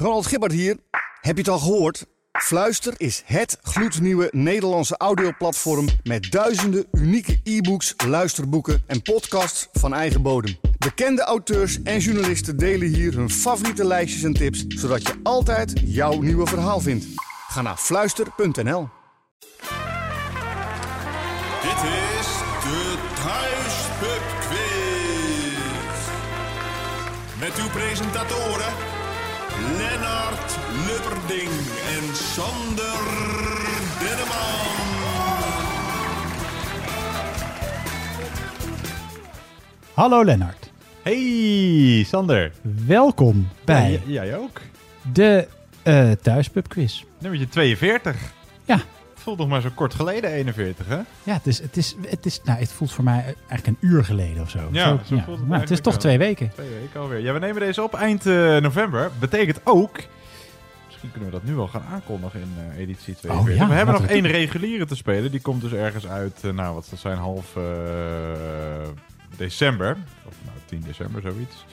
Ronald Gibbard hier. Heb je het al gehoord? Fluister is het gloednieuwe Nederlandse audioplatform met duizenden unieke e-books, luisterboeken en podcasts van eigen bodem. Bekende auteurs en journalisten delen hier hun favoriete lijstjes en tips, zodat je altijd jouw nieuwe verhaal vindt. Ga naar fluister.nl. Dit is de Thuispub. Met uw presentatoren Lennart Lubberding en Sander Denneman. Hallo Lennart. Hey, Sander. Welkom bij Ja, jij ook. de eh Thuispub Quiz. Nummertje 42. Ja, voelt nog maar zo kort geleden, 41, hè? ja het, is, het, is, het, is, nou, het voelt voor mij eigenlijk een uur geleden of zo. Ja, Zo- het nou, het is toch twee weken. Twee weken alweer. Ja, we nemen deze op eind eh, november. Betekent ook... Misschien kunnen we dat nu al gaan aankondigen in eh, editie 42. Oh ja, we hebben nog één reguliere te spelen. Die komt dus ergens uit, eh, nou wat het zijn, half december. Of nou, 10 december, zoiets.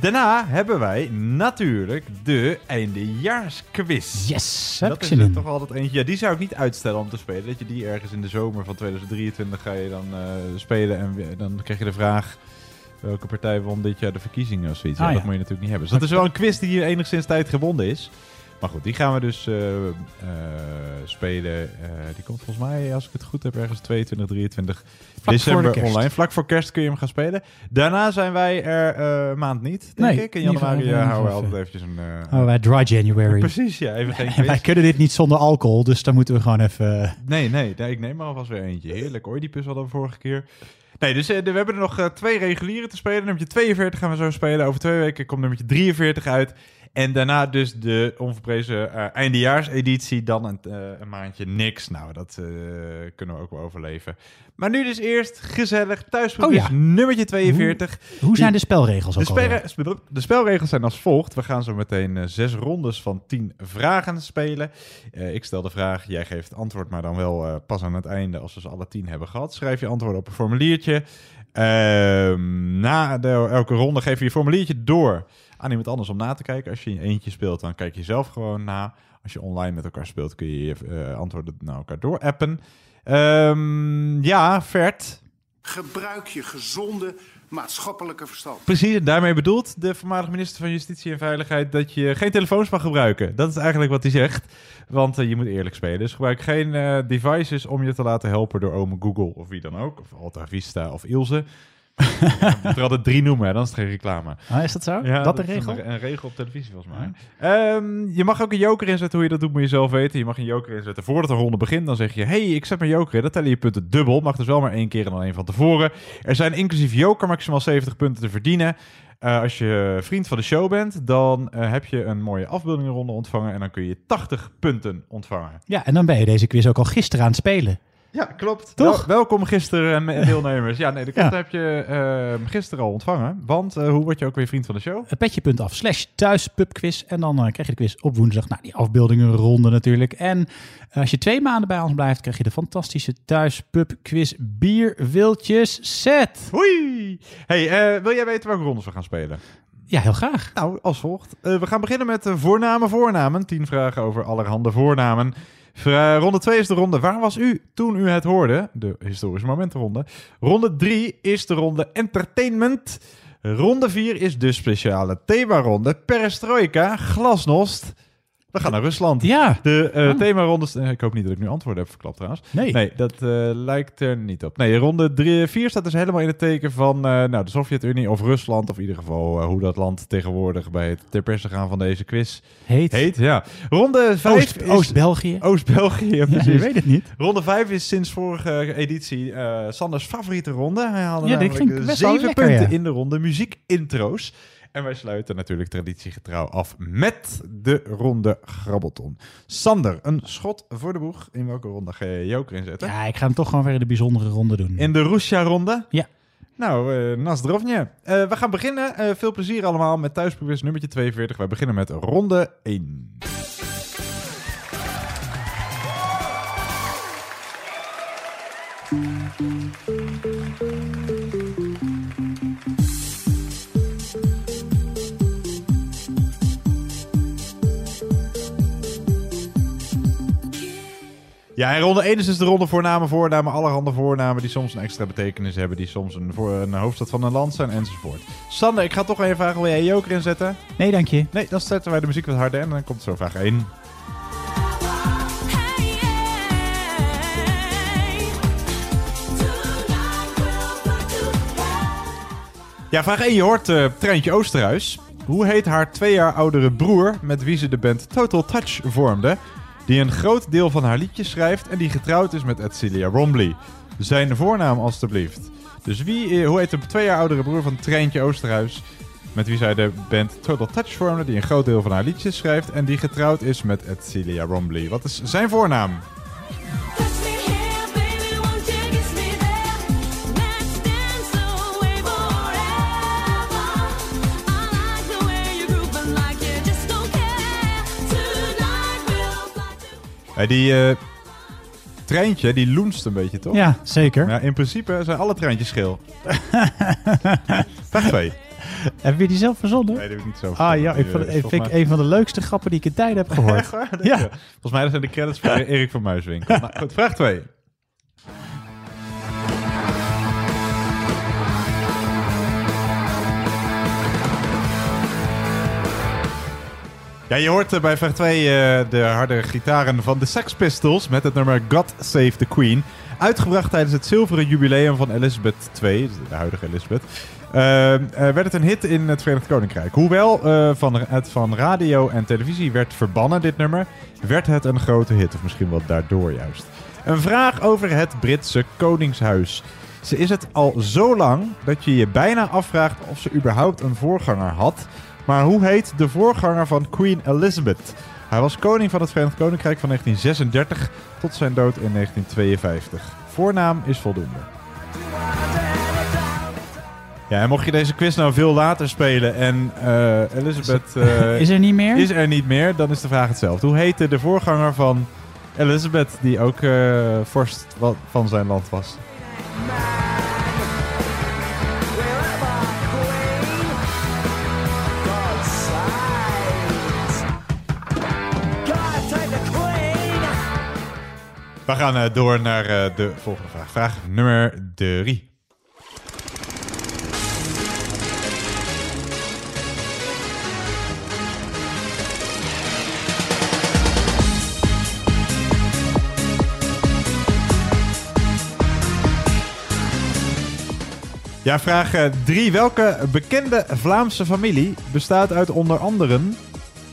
Daarna hebben wij natuurlijk de eindejaarsquiz. Yes, heb dat ik is zin er in. toch altijd eentje. Ja, die zou ik niet uitstellen om te spelen. Dat je die ergens in de zomer van 2023 ga je dan eh, spelen. En dan krijg je de vraag... Welke partij won dit jaar de verkiezingen of zoiets? Ja, Ah, dat moet je natuurlijk niet hebben. Dus dat is wel een quiz die hier enigszins tijd gebonden is. Maar goed, die gaan we dus eh, eh, spelen. Eh, die komt volgens mij, als ik het goed heb, ergens 22, 23 voor december de online. Vlak voor kerst kun je hem gaan spelen. Daarna zijn wij er maand niet, denk Nee, ik. In januari houden we altijd eventjes een... eh, Oh, wij dry January. Precies, ja. Even geen quiz. wij kunnen dit niet zonder alcohol, dus dan moeten we gewoon even... Nee, nee, nee, ik neem maar alvast weer eentje. Heerlijk. Oedipus hadden we vorige keer. Nee, dus we hebben er nog twee reguliere te spelen. Nummertje 42 gaan we zo spelen. Over twee weken komt nummertje 43 uit. En daarna dus de onverprezen eh, eindejaarseditie. Dan een, eh, een maandje niks. Nou, dat eh, kunnen we ook wel overleven. Maar nu dus eerst gezellig thuis Oh ja. nummertje 42. Hoe zijn de spelregels De, ook sperre- de spelregels zijn als volgt. We gaan zo meteen zes rondes van tien vragen spelen. Ik stel de vraag, jij geeft antwoord, maar dan wel pas aan het einde als we ze alle tien hebben gehad. Schrijf je antwoord op een formuliertje. Ehm, na de, elke ronde geef je je formuliertje door aan iemand anders om na te kijken. Als je in je eentje speelt, dan kijk je zelf gewoon na. Als je online met elkaar speelt, kun je je eh, antwoorden naar elkaar doorappen. Ehm ja, Vert, Gebruik je gezonde maatschappelijke verstand. Precies, en daarmee bedoelt de voormalig minister van Justitie en Veiligheid dat je geen telefoons mag gebruiken. Dat is eigenlijk wat hij zegt, want eh, je moet eerlijk spelen. Dus gebruik geen eh, devices om je te laten helpen door ome Google of wie dan ook. Of Alta Vista of Ilse. Ik moet er altijd drie noemen, hè, dan is het geen reclame. Ah, is dat zo? Ja, dat de is regel? Een, een regel op televisie volgens mij. Ehm, je mag ook een joker inzetten. Hoe je dat doet moet je zelf weten. Je mag een joker inzetten voordat de ronde begint. Dan zeg je, hey, ik zet mijn joker in. Dan tellen je punten dubbel. Mag dus wel maar één keer en dan één van tevoren. Er zijn inclusief joker maximaal 70 punten te verdienen. Eh, als je vriend van de show bent, dan eh, heb je een mooie afbeeldingenronde ontvangen. En dan kun je 80 punten ontvangen. Ja, en dan ben je deze quiz ook al gisteren aan het spelen. Ja, klopt. Toch? Wel- welkom gisteren, eh, deelnemers. Ja, nee, de Ja. heb je eh, gisteren al ontvangen. Want eh, hoe word je ook weer vriend van de show? Het petje.af slash thuispubquiz. En dan eh, krijg je de quiz op woensdag. Nou, die afbeeldingen ronde natuurlijk. En eh, als je twee maanden bij ons blijft, krijg je de fantastische thuispubquiz bierwiltjes set. Hoi! Hey, eh, wil jij weten welke rondes we gaan spelen? Ja, heel graag. Nou, als volgt. Eh, we gaan beginnen met de voornamen voornamen. Tien vragen over allerhande voornamen. Vra- ronde 2 is de ronde Waar was u toen u het hoorde? De historische momentenronde. Ronde 3 is de ronde Entertainment. Ronde 4 is de speciale themaronde Perestroika, Glasnost. We gaan naar Rusland. Ja. De themarondes... eh, ik hoop niet dat ik nu antwoorden heb verklapt trouwens. Nee. Nee, dat eh, lijkt er niet op. Nee, ronde 4 staat dus helemaal in het teken van nou, de Sovjet-Unie of Rusland. Of in ieder geval hoe dat land tegenwoordig bij het ter perse gaan van deze quiz Heet. heet. Ja. Ronde 5 Oost, is... Oost-België. Oost-België, ja, Ja, precies. je weet het niet. Ronde 5 is sinds vorige editie Sanders favoriete ronde. Hij haalde Ja, namelijk zeven punten ja. in de ronde muziek-intro's. En wij sluiten natuurlijk traditiegetrouw af met de ronde Grabbelton. Sander, een schot voor de boeg. In welke ronde ga je joker inzetten? Ja, ik ga hem toch gewoon weer in de bijzondere ronde doen. In de Russia-ronde? Ja. Nou, eh Nasdrovje. Eh, we gaan beginnen. Eh, veel plezier allemaal met thuisprobeers nummertje 42. Wij beginnen met ronde 1. Ja, en ronde 1 is dus de ronde voornamen, voornamen, allerhande voornamen die soms een extra betekenis hebben, die soms een, voor een hoofdstad van een land zijn, enzovoort. Sander, ik ga toch even vragen, wil jij Joker inzetten? Nee, dank je. Nee, dan starten wij de muziek wat harder en dan komt zo vraag 1. Ja, vraag 1. Je hoort eh Treintje Oosterhuis. Hoe heet haar twee jaar oudere broer met wie ze de band Total Touch vormde? Die een groot deel van haar liedjes schrijft en die getrouwd is met Edcilia Rombly. Zijn voornaam alstublieft. Dus wie, eh, hoe heet de twee jaar oudere broer van Treintje Oosterhuis? Met wie zij de band Total Touch vormde, die een groot deel van haar liedjes schrijft en die getrouwd is met Edcilia Rombly. Wat is zijn voornaam? Die eh, treintje, die loenst een beetje, toch? Ja, zeker. Ja, in principe zijn alle treintjes geel. Vraag 2. Heb je die zelf verzonnen? Nee, dat heb ik niet zo Ah ja, ik vond, eh, ik vind mij- een van de leukste grappen die ik in tijden heb gehoord. Ja. Volgens mij zijn de credits voor Erik van Muiswinkel. nou, goed, vraag 2. Ja, je hoort eh, bij vraag 2 eh, de harde gitaren van de Sex Pistols met het nummer God Save the Queen. Uitgebracht tijdens het zilveren jubileum van Elizabeth II, de huidige Elizabeth. Eh, werd het een hit in het Verenigd Koninkrijk. Hoewel eh, van, het van radio en televisie werd verbannen, dit nummer, werd het een grote hit. Of misschien wel daardoor juist. Een vraag over het Britse Koningshuis. Ze is het al zo lang dat je je bijna afvraagt of ze überhaupt een voorganger had. Maar hoe heet de voorganger van Queen Elizabeth? Hij was koning van het Verenigd Koninkrijk van 1936 tot zijn dood in 1952. Voornaam is voldoende. Ja, en mocht je deze quiz nou veel later spelen en eh, Elizabeth eh, Is er niet meer? is er niet meer, dan is de vraag hetzelfde. Hoe heette de voorganger van Elizabeth, die ook eh, vorst van zijn land was? We gaan eh, door naar eh, de volgende vraag. Vraag nummer drie. Ja, vraag 3. Welke bekende Vlaamse familie bestaat uit onder andere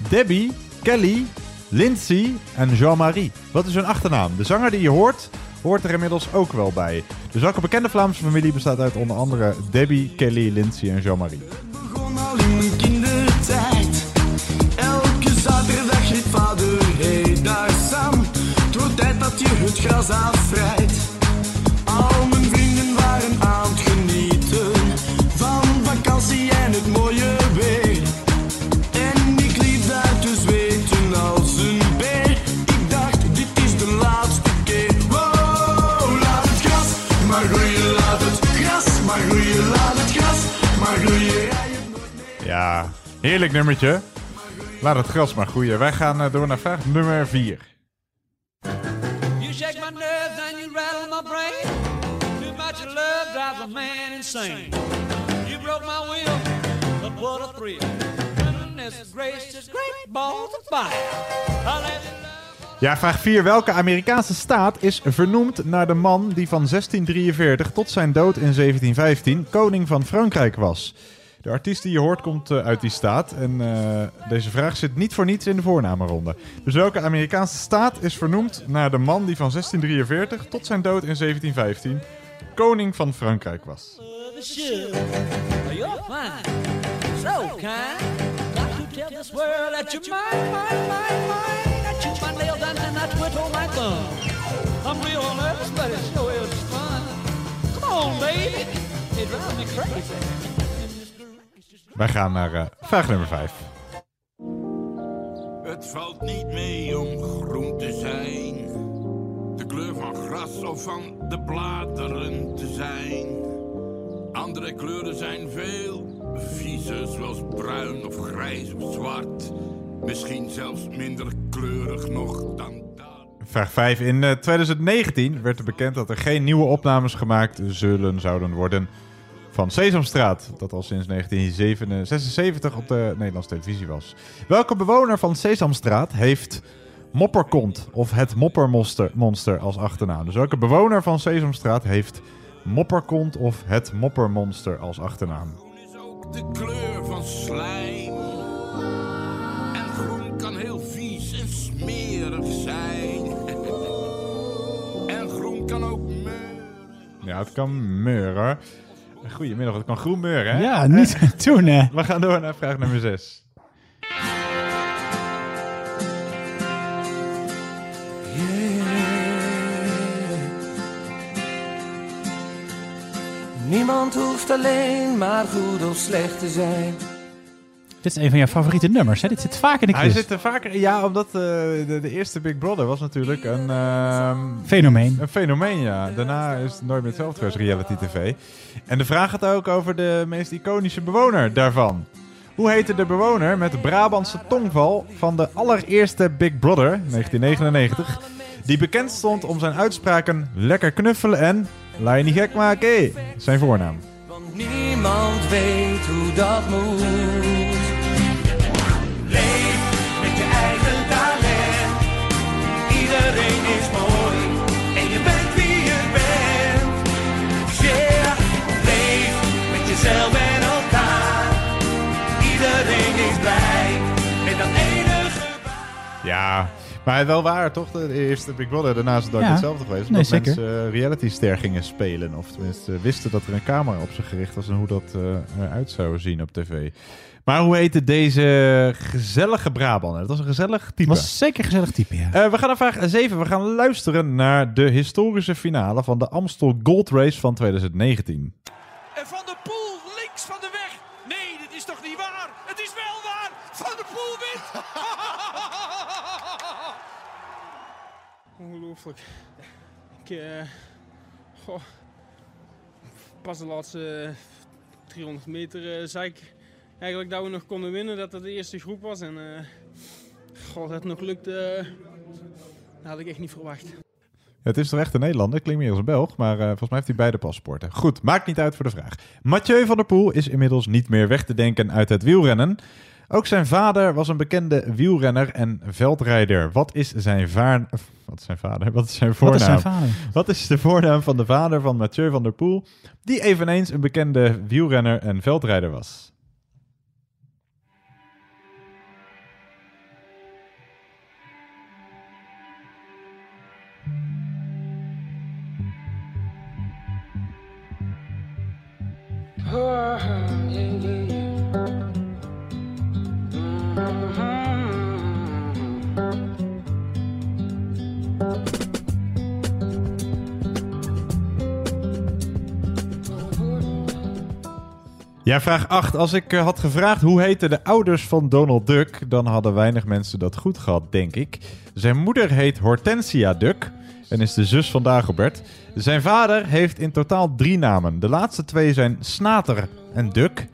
Debbie, Kelly, Lindsay en Jean-Marie? Wat is hun achternaam? De zanger die je hoort, hoort er inmiddels ook wel bij. Dus welke bekende Vlaamse familie bestaat uit onder andere Debbie, Kelly, Lindsay en Jean-Marie? begon al in mijn kindertijd. Elke zaterdag riep vader, hey daar Sam. Het wordt tijd dat je het gras afrijdt. Ja, heerlijk nummertje. Laat het gras maar groeien. Wij gaan eh, door naar vraag nummer 4. You shake my nerves and you rattle my brain. Too much love drives a man insane. You broke my will, but what a thrill. Goodness gracious, great balls of fire. Ja, vraag 4. Welke Amerikaanse staat is vernoemd naar de man die van 1643 tot zijn dood in 1715 koning van Frankrijk was? De artiest die je hoort komt eh, uit die staat en eh, deze vraag zit niet voor niets in de voornamenronde. Dus welke Amerikaanse staat is vernoemd naar de man die van 1643 tot zijn dood in 1715 koning van Frankrijk was? Come on, baby. It. Wij gaan naar eh, vraag nummer 5. Het valt niet mee om groen te zijn. De kleur van gras of van de bladeren te zijn. Andere kleuren zijn veel viezer, zoals bruin of grijs of zwart. Misschien zelfs minder kleurig nog dan dat. Vraag 5. In eh, 2019 werd er bekend dat er geen nieuwe opnames gemaakt zullen zouden worden van Sesamstraat, dat al sinds 1976 op de Nederlandse televisie was. Welke bewoner van Sesamstraat heeft Mopperkont of het Moppermonster monster als achternaam? Dus welke bewoner van Sesamstraat heeft Mopperkont of het Moppermonster als achternaam? Groen is ook de kleur van slijm. En groen kan heel vies en smerig zijn. en groen kan ook meuren. Ja, het kan meuren. Goedemiddag, het kan groen meuren, hè? Ja, niet toen hè. We gaan door naar vraag nummer 6. Niemand hoeft alleen maar goed of slecht te zijn. Dit is een van jouw favoriete nummers, hè? Dit zit vaak in de Hij quiz. zit er vaker... Ja, omdat eh, de, de eerste Big Brother was natuurlijk een... ehm, Fenomeen. Een fenomeen, ja. Daarna is het nooit meer hetzelfde geweest, reality tv. En de vraag gaat ook over de meest iconische bewoner daarvan. Hoe heette de bewoner met de Brabantse tongval van de allereerste Big Brother, 1999, die bekend stond om zijn uitspraken lekker knuffelen en laat je niet gek maken, zijn voornaam. Want niemand weet hoe dat moet. Ja, maar wel waar, toch? De eerste Big Brother, daarna is het Ja. hetzelfde geweest. Omdat mensen uh, reality-ster gingen spelen. Of tenminste wisten dat er een camera op ze gericht was en hoe dat eh, eruit zou zien op tv. Maar hoe heette deze gezellige Brabander? Dat was een gezellig type. Was zeker een gezellig type, ja. Eh, we gaan naar vraag 7. We gaan luisteren naar de historische finale van de Amstel Gold Race van 2019. En Van der Poel links van de weg. Nee, dit is toch niet waar? Het is wel waar. Van der Poel wint. Ongelooflijk. Eh, pas de laatste eh, 300 meter eh, zei ik eigenlijk dat we nog konden winnen, dat het de eerste groep was. En eh goh, dat het nog lukte, eh, dat had ik echt niet verwacht. Het is toch echt een Nederlander? Klinkt meer als een Belg, maar eh, volgens mij heeft hij beide paspoorten. Goed, maakt niet uit voor de vraag. Mathieu van der Poel is inmiddels niet meer weg te denken uit het wielrennen. Ook zijn vader was een bekende wielrenner en veldrijder. Wat is zijn, vaar... Wat is zijn vader? Wat is zijn voornaam? Wat is zijn vader? Wat is de voornaam van de vader van Mathieu van der Poel, die eveneens een bekende wielrenner en veldrijder was? Ja, vraag 8. Als ik eh, had gevraagd hoe heten de ouders van Donald Duck, dan hadden weinig mensen dat goed gehad, denk ik. Zijn moeder heet Hortensia Duck en is de zus van Dagobert. Zijn vader heeft in totaal drie namen. De laatste twee zijn Snater en Duck.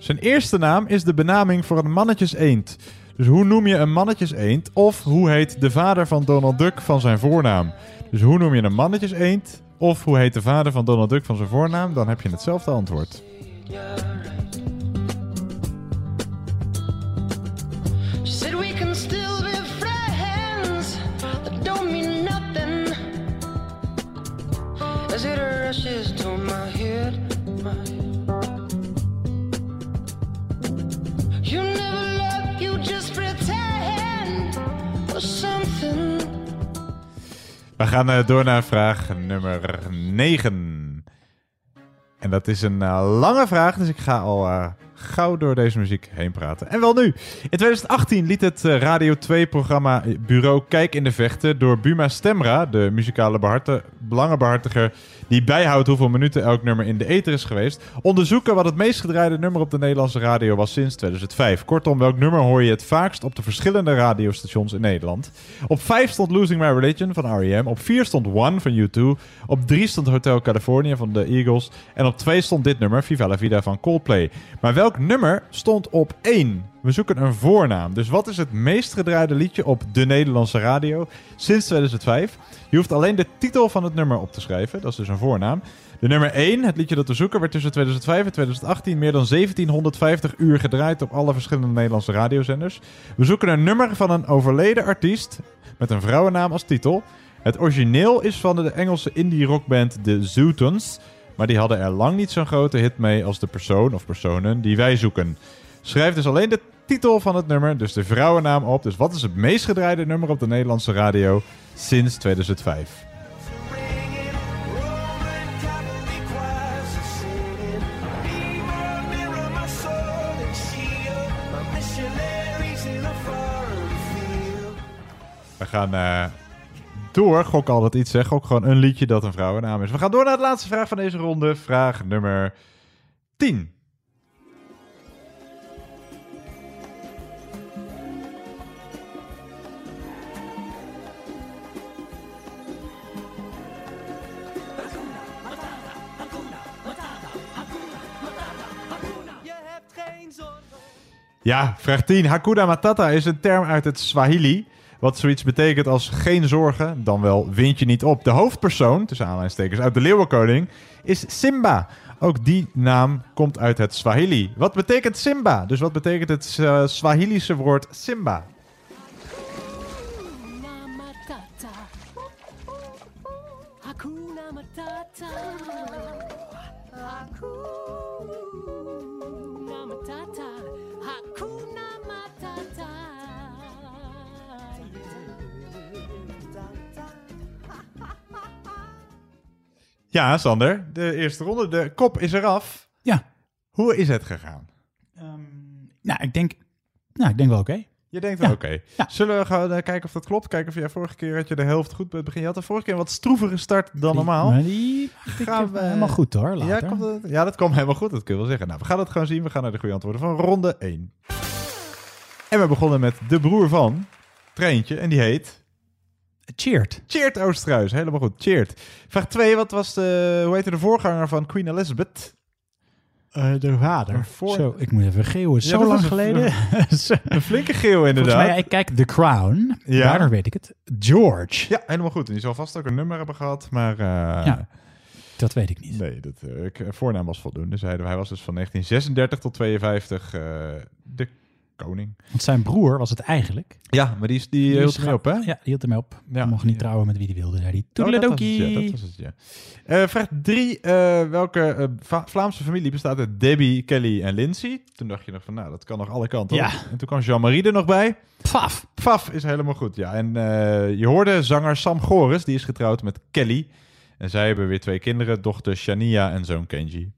Zijn eerste naam is de benaming voor een mannetjeseend. Dus hoe noem je een mannetjeseend? Of hoe heet de vader van Donald Duck van zijn voornaam? Dus hoe noem je een mannetjeseend? Of hoe heet de vader van Donald Duck van zijn voornaam? Dan heb je hetzelfde antwoord. We gaan eh, door naar vraag nummer 9. En dat is een eh, lange vraag, dus ik ga al eh, gauw door deze muziek heen praten. En wel nu. In 2018 liet het Radio 2-programma Bureau Kijk in de Vechten door Buma Stemra, de muzikale belangenbehartiger die bijhoudt hoeveel minuten elk nummer in de ether is geweest, onderzoeken wat het meest gedraaide nummer op de Nederlandse radio was sinds 2005. Kortom, welk nummer hoor je het vaakst op de verschillende radiostations in Nederland? Op 5 stond Losing My Religion van R.E.M. Op 4 stond One van U2. Op 3 stond Hotel California van de Eagles. En op 2 stond dit nummer, Viva la Vida van Coldplay. Maar welk nummer stond op 1? We zoeken een voornaam. Dus wat is het meest gedraaide liedje op de Nederlandse radio sinds 2005? Je hoeft alleen de titel van het nummer op te schrijven. Dat is dus een voornaam. De nummer 1, het liedje dat we zoeken, werd tussen 2005 en 2018 meer dan 1750 uur gedraaid op alle verschillende Nederlandse radiozenders. We zoeken een nummer van een overleden artiest met een vrouwennaam als titel. Het origineel is van de Engelse indie rockband The Zootons, maar die hadden er lang niet zo'n grote hit mee als de persoon of personen die wij zoeken. Schrijf dus alleen de titel van het nummer, dus de vrouwennaam op. Dus wat is het meest gedraaide nummer op de Nederlandse radio sinds 2005? We gaan eh, door. Gok altijd iets, zeg. Gok gewoon een liedje dat een vrouwennaam is. We gaan door naar de laatste vraag van deze ronde. Vraag nummer 10. Ja, vraag 10. Hakuna Matata is een term uit het Swahili. Wat zoiets betekent als geen zorgen, dan wel wind je niet op. De hoofdpersoon, tussen aanleidingstekens, uit de Leeuwenkoning is Simba. Ook die naam komt uit het Swahili. Wat betekent Simba? Dus wat betekent het eh, Swahilische woord Simba? Ja, Sander, de eerste ronde. De kop is eraf. Ja. Hoe is het gegaan? Nou, ik denk, nou, ik denk wel oké. Je denkt wel Ja. oké. Zullen we gaan eh, kijken of dat klopt? Kijken of jij vorige keer had je de helft goed bij het begin. Je had de vorige keer een wat stroevige start dan normaal. Maar die gaan we helemaal goed hoor, Ja, later. komt het- ja, dat kwam helemaal goed. Dat kun je wel zeggen. Nou, we gaan het gewoon zien. We gaan naar de goede antwoorden van ronde 1. En we begonnen met de broer van Treintje. En die heet... Cheert. Cheert Oosterhuis. Helemaal goed. Cheert. Vraag 2. Wat was de... Hoe heette de voorganger van Queen Elizabeth? Eh, de vader. Voor- Zo, ik moet even geeuwen. Zo lang geleden. Zo. Een flinke geel inderdaad. Volgens mij, ik kijk The Crown. Ja. Daardoor weet ik het. George. Ja, helemaal goed. En die zal vast ook een nummer hebben gehad, maar... eh, Ja, dat weet ik niet. Nee, dat, eh, ik, voornaam was voldoende, zeiden we. Hij was dus van 1936 tot 52 eh, de koning. Want zijn broer was het eigenlijk. Ja, maar die, is- die, Die hield ermee op, hè? Ja, die hield ermee op. Ja. Mocht niet trouwen met wie hij wilde, zei hij. Oh, dat was het, Toedeledokie. ja, dat was het, ja. Eh, vraag 3. welke eh, Va- Vlaamse familie bestaat uit Debbie, Kelly en Lindsay? Toen dacht je nog van, nou, dat kan nog alle kanten op. Ja. En toen kwam Jean-Marie er nog bij. Paf. Paf is helemaal goed, ja. En eh, je hoorde zanger Sam Goris, die is getrouwd met Kelly. En zij hebben weer twee kinderen, dochter Shania en zoon Kenji.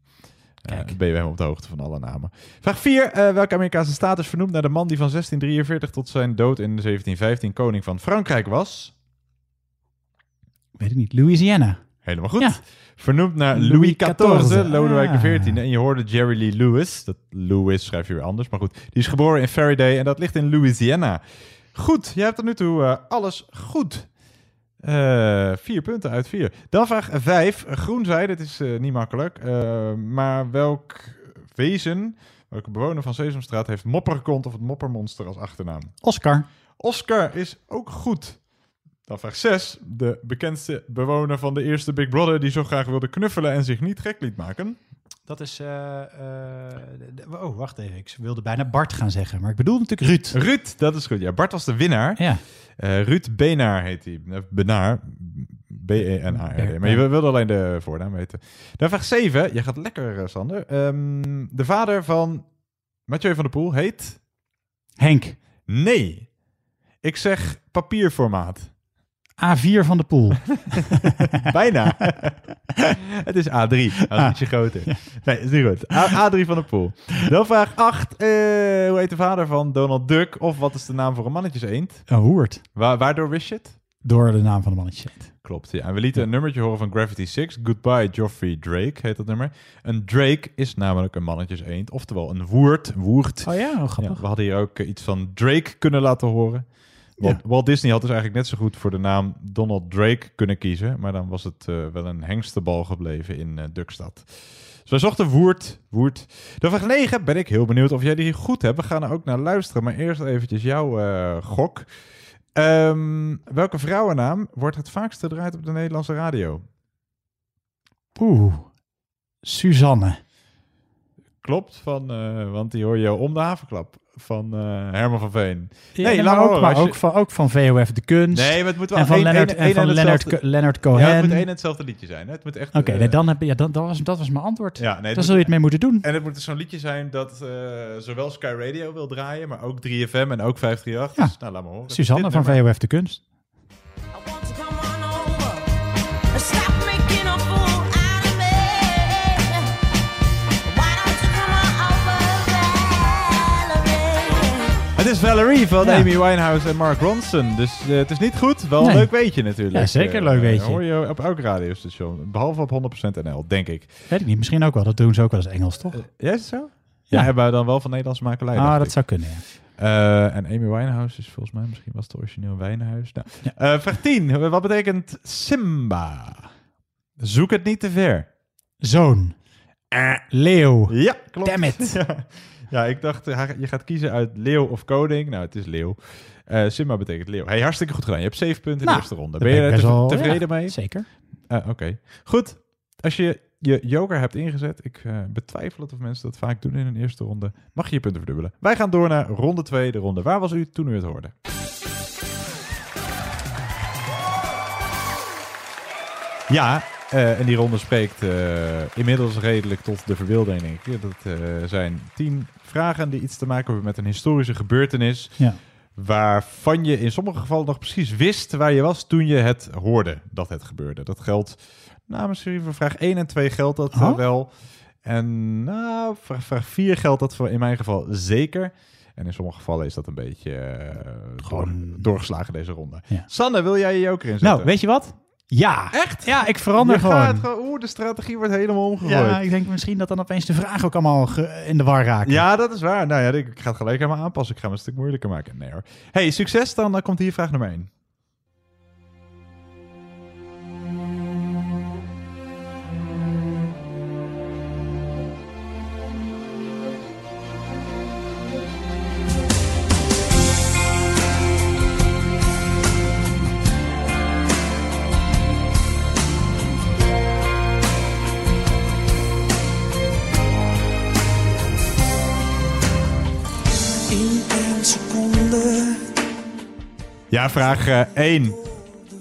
Eh, ben je helemaal op de hoogte van alle namen. Vraag 4. welke Amerikaanse staat is vernoemd naar de man die van 1643 tot zijn dood in 1715 koning van Frankrijk was? Weet ik niet. Louisiana. Helemaal goed. Ja. Vernoemd naar Louis XIV, XIV. Lodewijk Ah. XIV. En je hoorde Jerry Lee Lewis. Dat Lewis schrijf je weer anders, maar goed. Die is geboren in Faraday en dat ligt in Louisiana. Goed, jij hebt tot nu toe eh, alles goed. Eh, vier punten uit vier. Dan vraag vijf. Groen zei, dit is eh, niet makkelijk. eh, maar welk wezen, welke bewoner van Sesamstraat heeft Mopperkont of het Moppermonster als achternaam? Oscar. Oscar is ook goed. Dan vraag 6. De bekendste bewoner van de eerste Big Brother die zo graag wilde knuffelen en zich niet gek liet maken. Dat is... eh, eh, oh, wacht even. Ik wilde bijna Bart gaan zeggen. Maar ik bedoel natuurlijk Ruud. Ruud, dat is goed. Ja, Bart was de winnaar. Ja. Eh, Ruud Benaar heet hij. Benaar. B-E-N-A-R-D. Maar je wilde alleen de voornaam weten. Dan vraag 7. Je gaat lekker, Sander. Ehm, de vader van Mathieu van der Poel heet... Henk. Nee. Ik zeg papierformaat. A4 van de pool. Bijna. het is A3. Dat is Ah. ietsje groter. Nee, is niet goed. A- A3 van de pool. Dan vraag 8. eh, hoe heet de vader van Donald Duck? Of wat is de naam voor een mannetjes eend? Een hoert. Wa- waardoor wist je het? Door de naam van de mannetje. Klopt, ja. En we lieten een nummertje horen van Gravity 6. Goodbye, Geoffrey Drake heet dat nummer. Een Drake is namelijk een mannetjes eend. Oftewel een woerd. Woerd. Oh ja, oh, grappig. Ja, we hadden hier ook eh, iets van Drake kunnen laten horen. Walt, Walt Disney had dus eigenlijk net zo goed voor de naam Donald Drake kunnen kiezen. Maar dan was het eh, wel een hengstenbal gebleven in eh Duckstad. Dus wij zochten Woert. Woert. De vraag 9 ben ik heel benieuwd of jij die goed hebt. We gaan er ook naar luisteren. Maar eerst eventjes jouw eh, gok. Ehm, welke vrouwennaam wordt het vaakst gedraaid op de Nederlandse radio? Oeh. Suzanne. Klopt, van, want die hoor je om de havenklap van eh, Herman van Veen. Ja, nee, maar ook, horen. maar Als je- ook, van, ook van VOF De Kunst. Nee, maar het moet wel en van één- Leonard, en van Leonard, hetzelfde- Leonard Ja, Cohen. het moet Oké, één en hetzelfde liedje zijn. Hè? Het moet echt... eh, nee, dan heb je, ja, dan, dat, was, dat was mijn antwoord. Ja, nee, Daar dat- zul je het mee moeten doen. En het moet dus zo'n liedje zijn dat eh, zowel Sky Radio wil draaien, maar ook 3FM en ook 538. Ja. Dus, nou, laat maar horen. Suzanne van nummer. VOF De Kunst. Is Valerie van Ja. Amy Winehouse en Mark Ronson. Dus eh, het is niet goed. Wel een leuk weetje natuurlijk. Ja, zeker Eh, leuk weetje. hoor je op elk radiostation. Behalve op 100% NL, denk ik. Weet ik niet, misschien ook wel. Dat doen ze ook wel eens Engels, toch? Ja, is het zo? Ja. Ja, hebben we dan wel van Nederlandse makelij. ah, dat ik. zou kunnen, ja. Eh, en Amy Winehouse is volgens mij, misschien was het origineel Wijnhuis. Nou, eh, vraag 10. Wat betekent Simba? Zoek het niet te ver. Zoon. Leeuw. Ja, klopt. Damn it. ja. Ja, ik dacht, eh, je gaat kiezen uit leeuw of koning. Nou, het is leeuw. Eh, Simba betekent leeuw. Hey, hartstikke goed gedaan. Je hebt zeven punten in Nou, de eerste ronde. Ben je er tevreden ja, mee? Zeker. Eh, Oké. Goed. Als je je joker hebt ingezet, ik eh, betwijfel het of mensen dat vaak doen in een eerste ronde, mag je je punten verdubbelen. Wij gaan door naar ronde 2, de ronde. Waar was u toen u het hoorde? Ja, eh, en die ronde spreekt eh, inmiddels redelijk tot de verbeelding, denk ik. Dat eh, zijn tien vragen die iets te maken hebben met een historische gebeurtenis. Ja. Waarvan je in sommige gevallen nog precies wist waar je was toen je het hoorde dat het gebeurde. Dat geldt namens serie voor vraag 1 en 2 geldt dat Oh. wel. En nou, vraag, vraag 4 geldt dat voor in mijn geval zeker. En in sommige gevallen is dat een beetje door- doorgeslagen deze ronde. Ja. Sanne, wil jij je joker inzetten? Nou, weet je wat? Ja. Echt? Ja, ik verander Je gewoon. gewoon- Oeh, de strategie wordt helemaal omgegooid. Ja, ik denk misschien dat dan opeens de vragen ook allemaal in de war raken. Ja, dat is waar. Nou ja, ik ik ga het gelijk helemaal aanpassen. Ik ga hem een stuk moeilijker maken. Nee hoor. Hey, succes dan. Dan komt hier vraag nummer 1. Ja, vraag 1.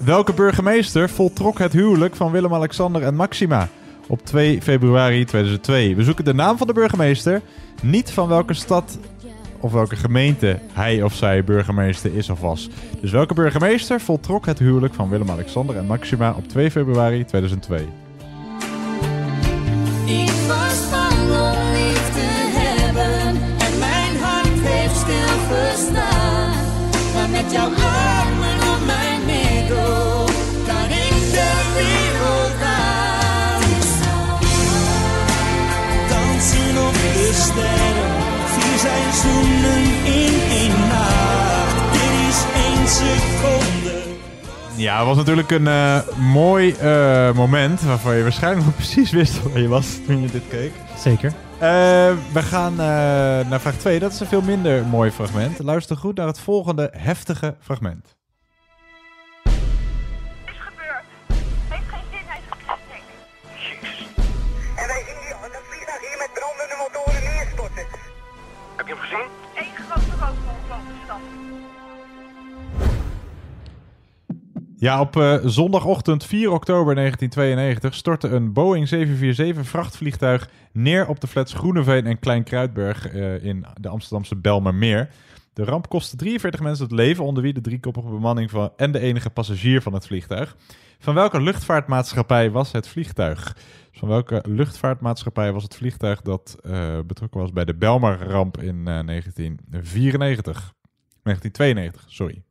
Welke burgemeester voltrok het huwelijk van Willem-Alexander en Maxima op 2 februari 2002? We zoeken de naam van de burgemeester, niet van welke stad of welke gemeente hij of zij burgemeester is of was. Dus welke burgemeester voltrok het huwelijk van Willem-Alexander en Maxima op 2 februari 2002? Ik was om te hebben en mijn hart heeft. Maar met jouw armen om mijn middel kan ik de wereld aan. Dansen op de sterren. Vier seizoenen in één nacht. Dit is één seconde. Ja, het was natuurlijk een eh, mooi eh, moment waarvan je waarschijnlijk precies wist waar je was toen je dit keek. Zeker. Eh, we gaan eh, naar vraag 2. Dat is een veel minder mooi fragment. Luister goed naar het volgende heftige fragment. Ja, op eh, zondagochtend 4 oktober 1992 stortte een Boeing 747 vrachtvliegtuig neer op de flats Groeneveen en Klein Kruidberg eh, in de Amsterdamse Belmermeer. De ramp kostte 43 mensen het leven, onder wie de driekoppige bemanning van, en de enige passagier van het vliegtuig. Van welke luchtvaartmaatschappij was het vliegtuig? Van welke luchtvaartmaatschappij was het vliegtuig dat eh, betrokken was bij de Belmar-ramp in eh, 1994? 1992, sorry.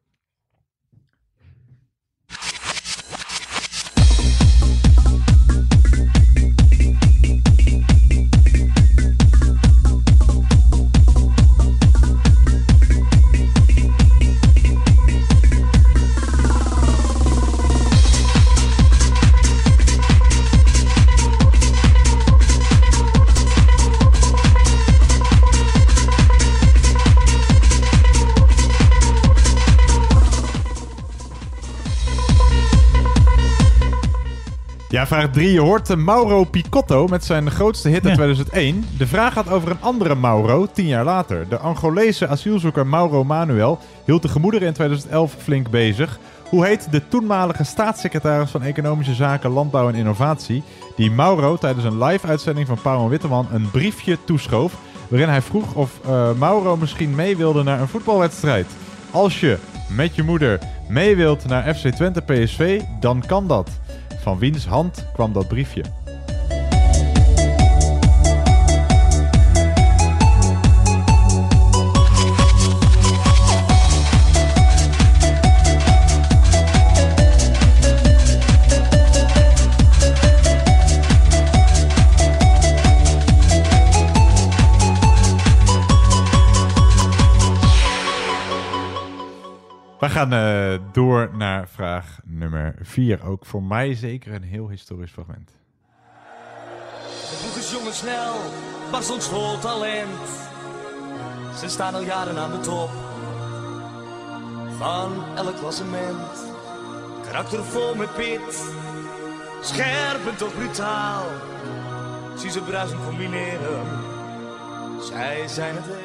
Ja, vraag 3. Je hoort eh, Mauro Picotto met zijn grootste hit in Ja. 2001. De vraag gaat over een andere Mauro, tien jaar later. De Angolese asielzoeker Mauro Manuel hield de gemoederen in 2011 flink bezig. Hoe heet de toenmalige staatssecretaris van Economische Zaken, Landbouw en Innovatie... die Mauro tijdens een live-uitzending van Pauw en Witteman een briefje toeschoof... waarin hij vroeg of eh, Mauro misschien mee wilde naar een voetbalwedstrijd. Als je met je moeder mee wilt naar FC Twente PSV, dan kan dat. Van wiens hand kwam dat briefje? We gaan eh, door naar vraag nummer 4. Ook voor mij zeker een heel historisch fragment. De boeg is jong en snel, was ons vol talent. Ze staan al jaren aan de top van elk klassement. Karaktervol met pit, scherp en toch brutaal. Zie ze bruisend combineren, zij zijn het.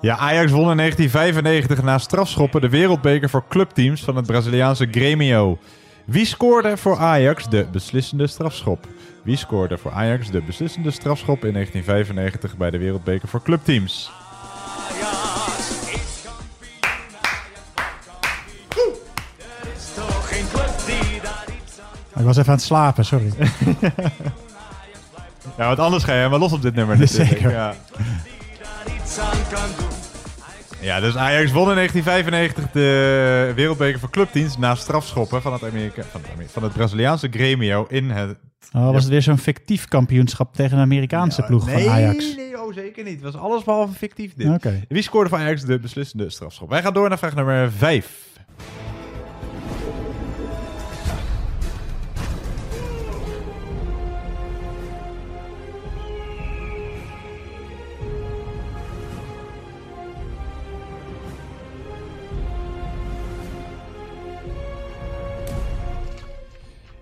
Ja, Ajax won in 1995 na strafschoppen de wereldbeker voor clubteams van het Braziliaanse Grêmio. Wie scoorde voor Ajax de beslissende strafschop? Wie scoorde voor Ajax de beslissende strafschop in 1995 bij de wereldbeker voor clubteams? Ik was even aan het slapen, sorry. Ja, want anders ga je helemaal los op dit nummer. Zeker. Ja. Daar iets aan kan doen. ja, dus Ajax won in 1995 de wereldbeker voor clubteams na strafschoppen van het, Amerika van het, van het Braziliaanse Grêmio in het... Oh, was het weer zo'n fictief kampioenschap tegen een Amerikaanse ploeg nee, van Ajax? Nee, oh, zeker niet. Het was alles behalve fictief dit. Oké. Wie scoorde voor Ajax de beslissende strafschop? Wij gaan door naar vraag nummer 5.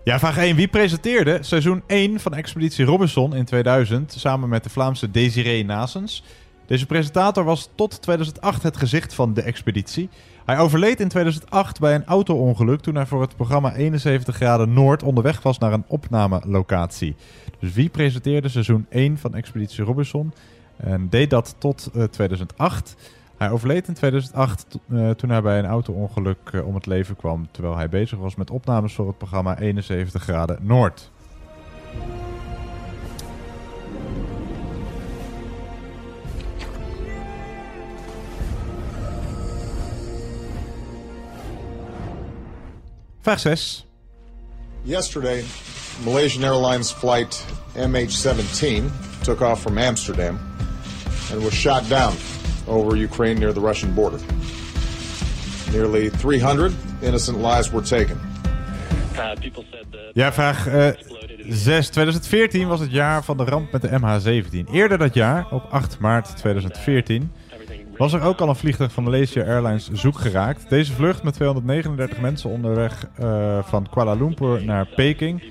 Ja, vraag 1. Wie presenteerde seizoen 1 van Expeditie Robinson in 2000 samen met de Vlaamse Desiree Nasens? Deze presentator was tot 2008 het gezicht van de expeditie. Hij overleed in 2008 bij een auto-ongeluk toen hij voor het programma 71 graden Noord onderweg was naar een opnamelocatie. Dus wie presenteerde seizoen 1 van Expeditie Robinson en deed dat tot eh, 2008? Hij overleed in 2008 to- eh, toen hij bij een auto-ongeluk eh, om het leven kwam terwijl hij bezig was met opnames voor het programma 71 graden Noord. Vraag 6. Yesterday, Malaysian Airlines flight MH17 took off from Amsterdam and was shot down over Ukraine near the Russian border. Nearly 300 innocent lives were taken. Ja, vraag 6. 2014 was het jaar van de ramp met de MH17. Eerder dat jaar, op 8 maart 2014, was er ook al een vliegtuig van Malaysia Airlines zoek geraakt. Deze vlucht met 239 mensen onderweg eh, van Kuala Lumpur naar Peking.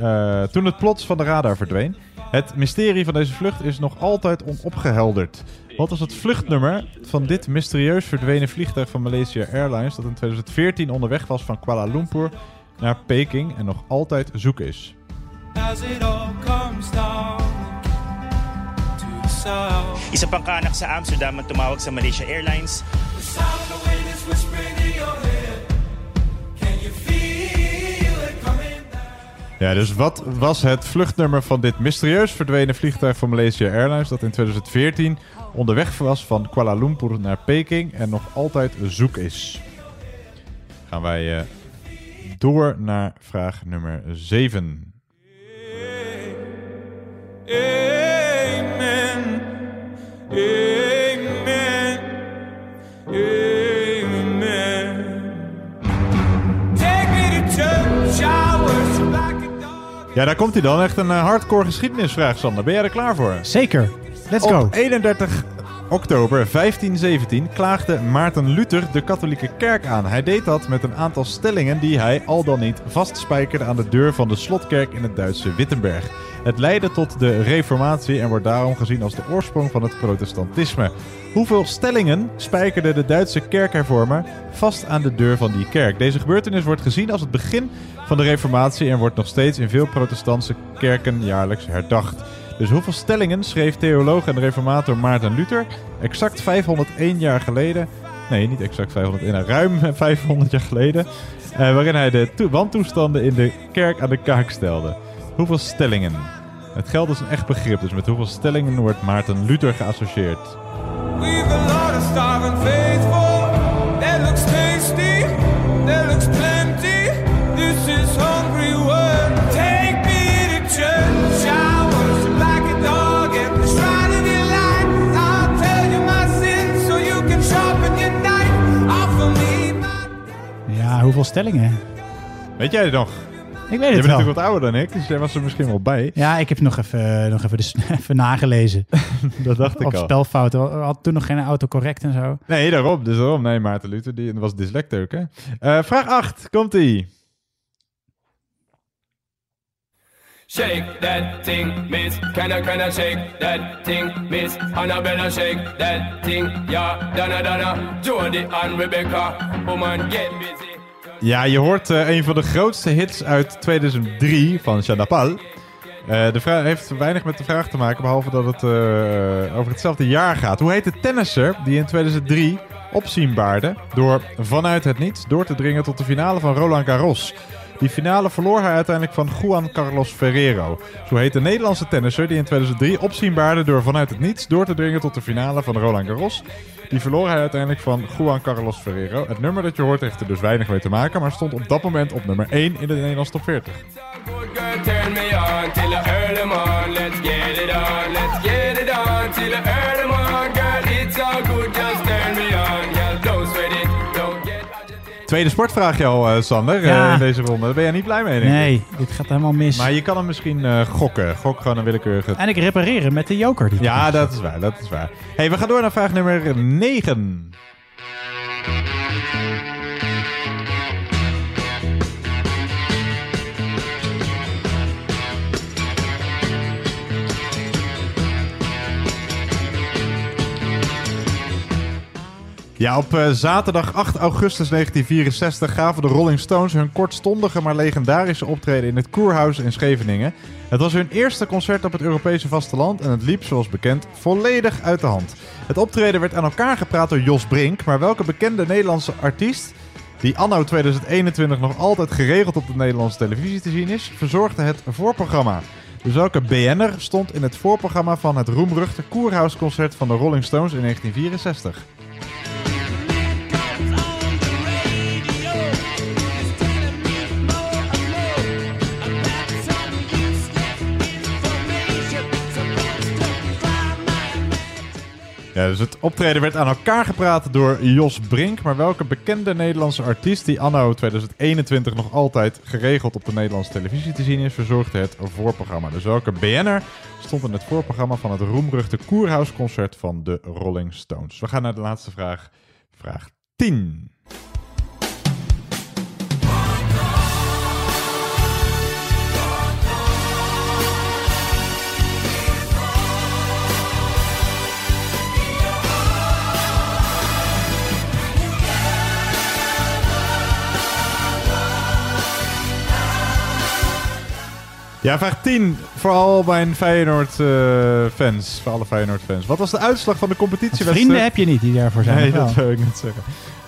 eh, toen het plots van de radar verdween. Het mysterie van deze vlucht is nog altijd onopgehelderd. Wat was het vluchtnummer van dit mysterieus verdwenen vliegtuig van Malaysia Airlines dat in 2014 onderweg was van Kuala Lumpur naar Peking en nog altijd zoek is? As it all comes down to the sound. Isa pang kaanak sa Amsterdam ang tumawag sa Malaysia Airlines. Ja, dus wat was het vluchtnummer van dit mysterieus verdwenen vliegtuig van Malaysia Airlines dat in 2014 onderweg was van Kuala Lumpur naar Peking en nog altijd zoek is? Gaan wij eh, door naar vraag nummer 7. Amen. Amen. Amen. Take me to church. I worship like a Ja, daar komt hij dan. Echt een eh, hardcore geschiedenisvraag, Sander. Ben jij er klaar voor? Zeker. Let's Op go. 31 oktober 1517 klaagde Maarten Luther de katholieke kerk aan. Hij deed dat met een aantal stellingen die hij al dan niet vastspijkerde aan de deur van de slotkerk in het Duitse Wittenberg. Het leidde tot de reformatie en wordt daarom gezien als de oorsprong van het protestantisme. Hoeveel stellingen spijkerde de Duitse kerkhervormer vast aan de deur van die kerk? Deze gebeurtenis wordt gezien als het begin van de reformatie en wordt nog steeds in veel protestantse kerken jaarlijks herdacht. Dus hoeveel stellingen schreef theoloog en reformator Maarten Luther exact 501 jaar geleden, nee niet exact 501, ruim 500 jaar geleden, eh, waarin hij de to- wantoestanden in de kerk aan de kaak stelde? Hoeveel stellingen? Het geld is een echt begrip, dus met hoeveel stellingen wordt Maarten Luther geassocieerd? We've hoeveel stellingen? Weet jij het nog? Ik weet Je het bent wel. natuurlijk wat ouder dan ik, dus jij was er misschien wel bij. Ja, ik heb nog even, nog even, de, even nagelezen. Dat dacht ik Of al. spelfouten. We hadden toen nog geen autocorrect en zo. Nee, daarom. Dus daarom. Nee, Maarten Luther die was dyslecte ook, hè? Eh, vraag 8. Komt-ie. Shake that thing, miss. Can I, can I shake that thing, miss? Annabella, shake that thing, yeah. Donna, Donna, Jody and Rebecca. Woman, get busy. Ja, je hoort eh, een van de grootste hits uit 2003 van Jean Paul. Eh, de vraag heeft weinig met de vraag te maken, behalve dat het eh, over hetzelfde jaar gaat. Hoe heet de tennisser die in 2003 opzien baarde door vanuit het niets door te dringen tot de finale van Roland Garros? Die finale verloor hij uiteindelijk van Juan Carlos Ferrero. Zo heet de Nederlandse tennisser die in 2003 opzien baarde door vanuit het niets door te dringen tot de finale van Roland Garros. Die verloor hij uiteindelijk van Juan Carlos Ferrero. Het nummer dat je hoort heeft er dus weinig mee te maken, maar stond op dat moment op nummer 1 in de Nederlandse top 40. Good girl, turn me on till the early morn. Let's get it on, let's get it on till the early Tweede sportvraagje al, eh, Sander, eh, in deze ronde. Daar ben jij niet blij mee, denk ik. Nee, dit gaat helemaal mis. Maar je kan hem misschien eh, gokken. Gok gewoon een willekeurige... En ik repareren met de joker. Die Ja, dat is waar, dat is waar. hey, we gaan door naar vraag nummer 9. Ja, op eh, zaterdag 8 augustus 1964 gaven de Rolling Stones hun kortstondige maar legendarische optreden in het Koerhuis in Scheveningen. Het was hun eerste concert op het Europese vasteland en het liep, zoals bekend, volledig uit de hand. Het optreden werd aan elkaar gepraat door Jos Brink, maar welke bekende Nederlandse artiest, die anno 2021 nog altijd geregeld op de Nederlandse televisie te zien is, verzorgde het voorprogramma. Dus welke BN'er stond in het voorprogramma van het roemruchte Koerhuisconcert van de Rolling Stones in 1964? Ja, dus het optreden werd aan elkaar gepraat door Jos Brink. Maar welke bekende Nederlandse artiest die anno 2021 nog altijd geregeld op de Nederlandse televisie te zien is, verzorgde het voorprogramma. Dus welke BN'er stond in het voorprogramma van het roemruchte Koerhuisconcert van de Rolling Stones? We gaan naar de laatste vraag. Vraag 10. Ja, vraag 10 voor al mijn Feyenoord-fans. voor alle Feyenoord-fans. Wat was de uitslag van de competitiewedstrijd? Vrienden heb je niet die daarvoor zijn. Nee, dat zou ik net zeggen.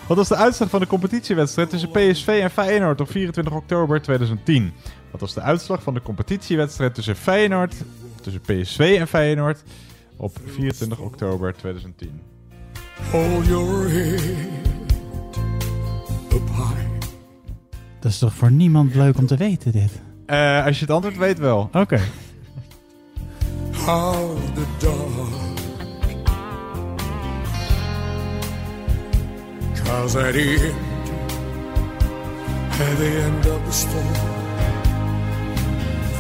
Wat was de uitslag van de competitiewedstrijd tussen PSV en Feyenoord op 24 oktober 2010? Wat was de uitslag van de competitiewedstrijd tussen Feyenoord, tussen PSV en Feyenoord op 24 oktober 2010? Hold your head up high. Dat is toch voor niemand leuk om te weten, dit? Eh, als je het antwoord weet wel. Oké. How the dark. Cause at end, at the end of the storm,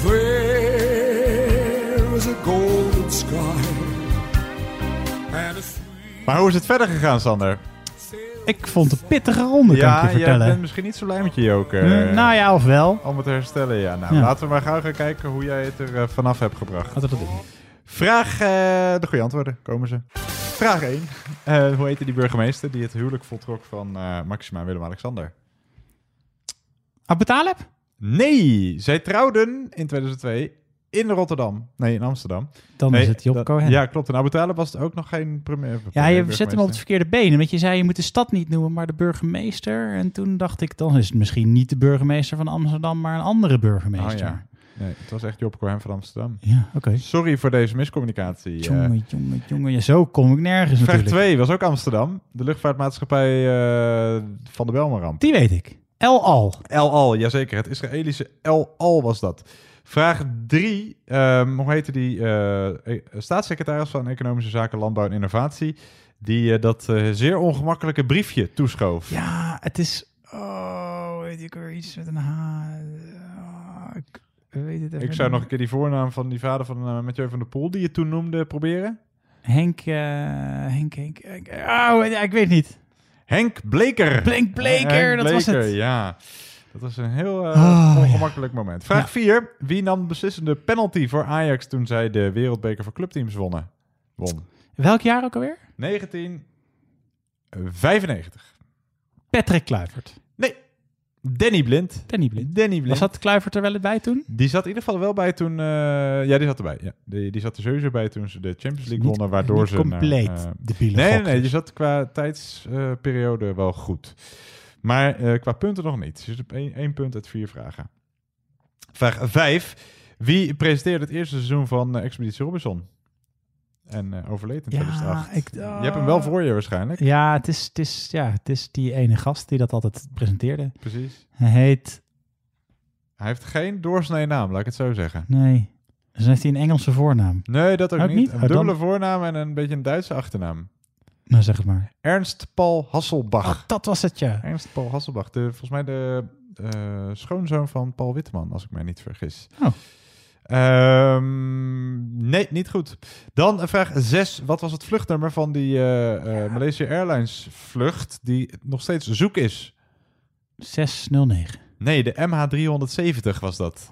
there is a golden sky and a sweet Maar hoe is het verder gegaan, Sander? Ik vond het een pittige ronde, kan ik ja, je jij vertellen. bent misschien niet zo blij met je joker. Hm, nou ja, of wel. Om het te herstellen, ja. Nou, Ja. laten we maar gauw gaan kijken hoe jij het er eh, vanaf hebt gebracht. Laten we dat doen. Vraag, eh, de goede antwoorden, komen ze. Vraag 1. Eh, hoe heette die burgemeester die het huwelijk voltrok van Maxima en Willem-Alexander? Abu Talib? Nee, zij trouwden in 2002 in Rotterdam. Nee, in Amsterdam. Dan Nee, is het Job dat- Cohen. Ja, klopt. En Abu Talib was het ook nog geen premier. Ja, je zet hem op het verkeerde been. Want je zei, je moet de stad niet noemen, maar de burgemeester. En toen dacht ik, dan is het misschien niet de burgemeester van Amsterdam, maar een andere burgemeester. Oh, ja. Nee, het was echt Job Cohen van Amsterdam. Ja, oké. Sorry voor deze miscommunicatie. Jongen, jongen, jongen. Ja, zo kom ik nergens Vraag natuurlijk. 2 was ook Amsterdam. De luchtvaartmaatschappij eh, van de Belmaramp. Die weet ik. El Al. El Al, jazeker. Het Israëlische El Al was dat. Vraag 3. hoe heette die eh, eh, staatssecretaris van Economische Zaken, Landbouw en Innovatie... die eh, dat eh, zeer ongemakkelijke briefje toeschoof? Ja, het is... Oh, weet ik weer iets met een H. Oh, ik weet het even Ik zou nog een keer die voornaam van die vader van uh, Mathieu van der Poel... die je toen noemde, proberen. Henk, Henk, Henk, Henk. Oh, ja, ik weet niet. Henk Bleker. Henk Bleker, Henk dat was het. Ja, dat was een heel Oh, ongemakkelijk moment. Vraag Ja. 4. Wie nam de beslissende penalty voor Ajax toen zij de wereldbeker voor clubteams wonnen? Won. Welk jaar ook alweer? 1995. Patrick Kluivert. Nee. Danny Blind. Danny Blind. Danny Blind. Was dat Kluivert er wel bij toen? Die zat in ieder geval wel bij toen... eh, ja, die zat erbij. Ja. Die, die zat er sowieso bij toen ze de Champions League wonnen, waardoor niet ze... compleet naar, eh, debiele Nee, nee, nee. dus. Je zat qua tijdsperiode wel goed. Maar eh, qua punten nog niet. Dus op één, één punt uit vier vragen. Vraag 5. Wie presenteerde het eerste seizoen van eh, Expeditie Robinson? En eh, overleed in Ja, 2008. ik- Je hebt hem wel voor je waarschijnlijk. Ja, het is, het, is, ja, het is die ene gast die dat altijd presenteerde. Precies. Hij heet... Hij heeft geen doorsnee naam, laat ik het zo zeggen. Nee. Dus heeft hij een Engelse voornaam. Nee, dat ook, Ook niet. niet? Een Oh, dan- dubbele voornaam en een beetje een Duitse achternaam. Nou, zeg het maar. Ernst Paul Hasselbach. Oh, dat was het, ja. Ernst Paul Hasselbach. De, volgens mij de eh, schoonzoon van Paul Witteman, als ik mij niet vergis. Oh. Ehm, nee, niet goed. Dan vraag 6. Wat was het vluchtnummer van die eh, eh, Malaysia Airlines vlucht die nog steeds zoek is? 609. Nee, de MH370 was dat.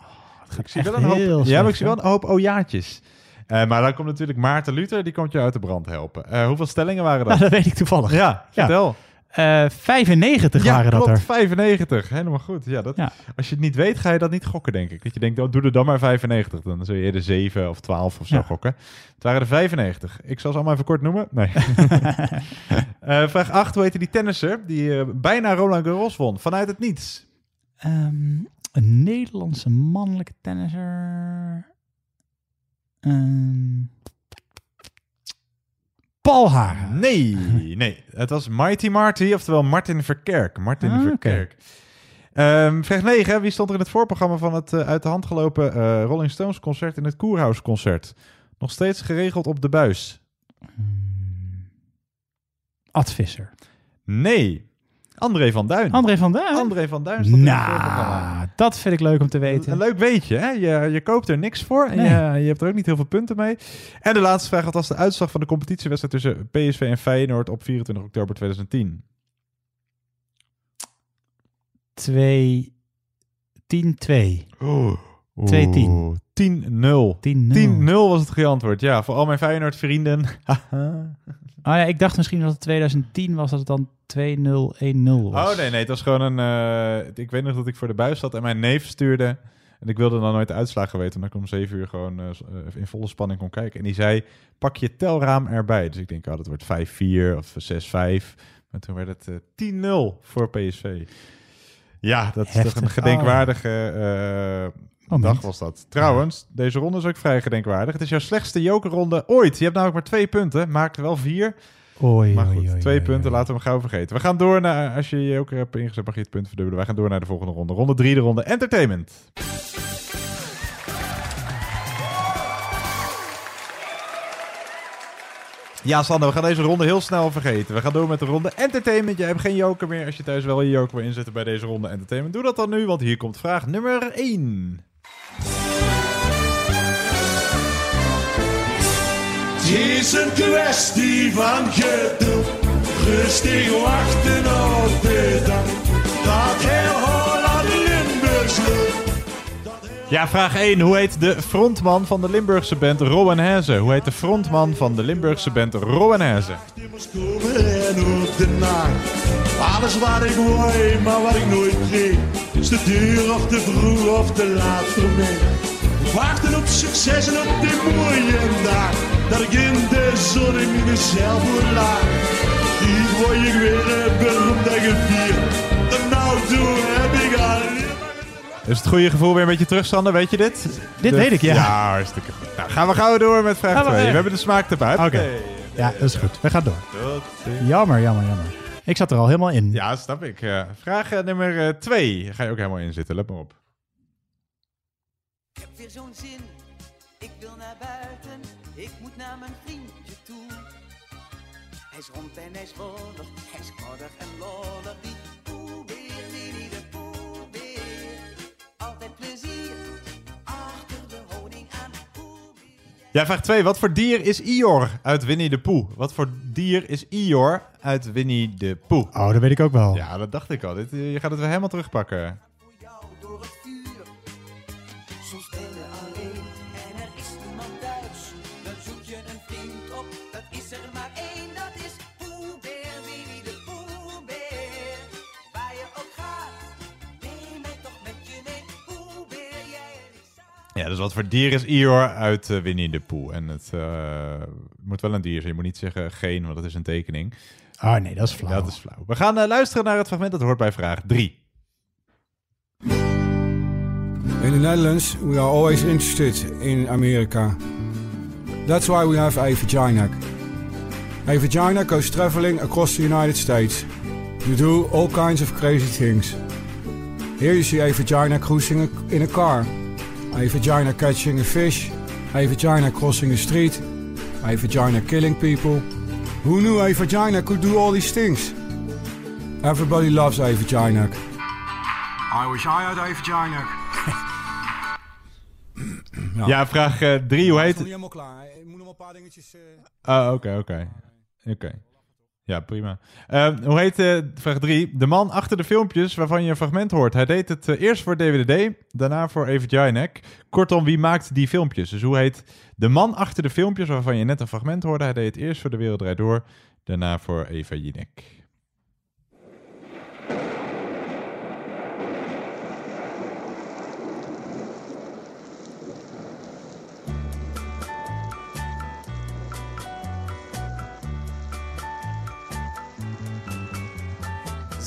ik zie wel een hoop, ja, maar ik zie wel een hoop. Eh, maar dan komt natuurlijk Maarten Luther, die komt je uit de brand helpen. Eh, hoeveel stellingen waren dat? Nou, dat weet ik toevallig. Ja, vertel. Eh 95 Ja, waren dat klopt, er. 95. Helemaal goed. Ja, dat, Ja. Als je het niet weet, ga je dat niet gokken, denk ik. Dat je denkt, oh, doe er dan maar 95. Dan zul je eerder 7 of 12 of zo Ja. gokken. Het waren er 95. Ik zal ze allemaal even kort noemen. Nee. Vraag 8. Hoe heette die tennisser die bijna Roland Garros won? Vanuit het niets. Ehm, een Nederlandse mannelijke tennisser. Ehm, Paul Haren. Nee, nee. Het was Mighty Marty, oftewel Martin Verkerk. Martin Ah. Verkerk. Ehm, vraag 9. Wie stond er in het voorprogramma van het eh, uit de hand gelopen eh, Rolling Stones concert in het Koerhuis concert? Nog steeds geregeld op de buis. Ad Visser. Nee. André van Duin. André van Duin? André van Duin stond. Nou, dat vind ik leuk om te weten. Een leuk weetje, hè? Je, je koopt er niks voor en Nee. je, je hebt er ook niet heel veel punten mee. En de laatste vraag, wat was de uitslag van de competitiewedstrijd tussen PSV en Feyenoord op 24 oktober 2010? 2 10 2. Oh. 2 10. 10-0. 10-0 was het goede antwoord. Ja, voor al mijn Feyenoord vrienden. Oh ja, ik dacht misschien dat het 2010 was, dat het dan 2-0-1-0 was. Oh nee, nee, het was gewoon een... eh, ik weet nog dat ik voor de buis zat en mijn neef stuurde... En ik wilde dan nooit de uitslagen weten, omdat ik om zeven uur gewoon eh, in volle spanning kon kijken. En die zei, pak je telraam erbij. Dus ik denk, oh, dat wordt 5-4 of 6-5. Maar toen werd het eh 10-0 voor PSV. Ja, dat is toch een gedenkwaardige dag was dat. Trouwens, deze ronde is ook vrij gedenkwaardig. Het is jouw slechtste jokerronde ooit. Je hebt namelijk maar twee punten, maakt wel vier. Oei, Maar goed, oei, twee punten, laten we hem gauw vergeten. We gaan door naar, als je je joker hebt ingezet, mag je het punt verdubbelen. Wij gaan door naar de volgende ronde. Ronde drie, de ronde entertainment. Ja, Sander, we gaan deze ronde heel snel vergeten. We gaan door met de ronde entertainment. Jij hebt geen joker meer. Als je thuis wel je joker wil inzetten bij deze ronde entertainment, doe dat dan nu, want hier komt vraag nummer 1. Het is een kwestie van geduld. Rustig wachten op de dag. Dat heel Holland Limburgs. Ja, vraag 1. Hoe heet de frontman van de Limburgse band Rowan Haze? Hoe heet de frontman van de Limburgse band Rowan Haze? komen en op de nacht. Alles wat ik wou, maar wat ik nooit kreeg. Is te duur of te vroeg of te laat voor mij. Wachten op succes en op die mooie dag. Dat ik in de zon in mezelf voor laag. Die word ik weer een beroemd en gevierd. En nou toe heb ik alleen Is het goede gevoel weer een beetje terug, Sander? Weet je dit? Dit De- weet ik, ja. Ja, hartstikke goed. Nou, gaan we gauw door met vraag Gaan we 2. We, hebben de smaak erbij. Oké. Ja, dat is goed. We gaan door. Jammer, jammer, jammer. Ik zat er al helemaal in. Ja, snap ik. Ja. Vraag eh, nummer 2. Ga je ook helemaal in zitten. Let maar op. Ik heb weer zo'n zin, ik wil naar buiten, ik moet naar mijn vriendje toe. Hij is rond en hij is rollig, hij is koddig en lollig, die poebeer, die die de poebeer. Altijd plezier, achter de honing aan, Ja, vraag 2. Wat voor dier is Ior uit Winnie de Pooh? Wat voor dier is Ior uit Winnie de Pooh? Oh, dat weet ik ook wel. Ja, dat dacht ik al. Dit, eh, je gaat het weer helemaal terugpakken. Dus wat voor dier is Ior uit eh, Winnie de Pooh? En het eh, moet wel een dier zijn. Je moet niet zeggen geen, want dat is een tekening. Oh nee, dat is flauw. Dat is flauw. We gaan eh, luisteren naar het fragment dat hoort bij vraag 3. In the Netherlands, we are always interested in America. That's why we have a vagina. A vagina goes traveling across the United States. You do all kinds of crazy things. Here you see a vagina cruising in a car, a vagina catching a fish, a vagina crossing a street, a vagina killing people. Who knew a vagina could do all these things? Everybody loves a vagina. I wish I had a vagina. Ja, vraag 3. hoe heet klaar. Ik moet nog een paar dingetjes... Ah, oké, oké. Oké. Ja, prima. Eh, hoe heet eh, vraag 3? De man achter de filmpjes waarvan je een fragment hoort. Hij deed het eh, eerst voor DWDD, daarna voor Evert Jainek. Kortom, wie maakt die filmpjes? Dus hoe heet de man achter de filmpjes waarvan je net een fragment hoorde? Hij deed het eerst voor De Wereld Draait Door, daarna voor Eva Jinek.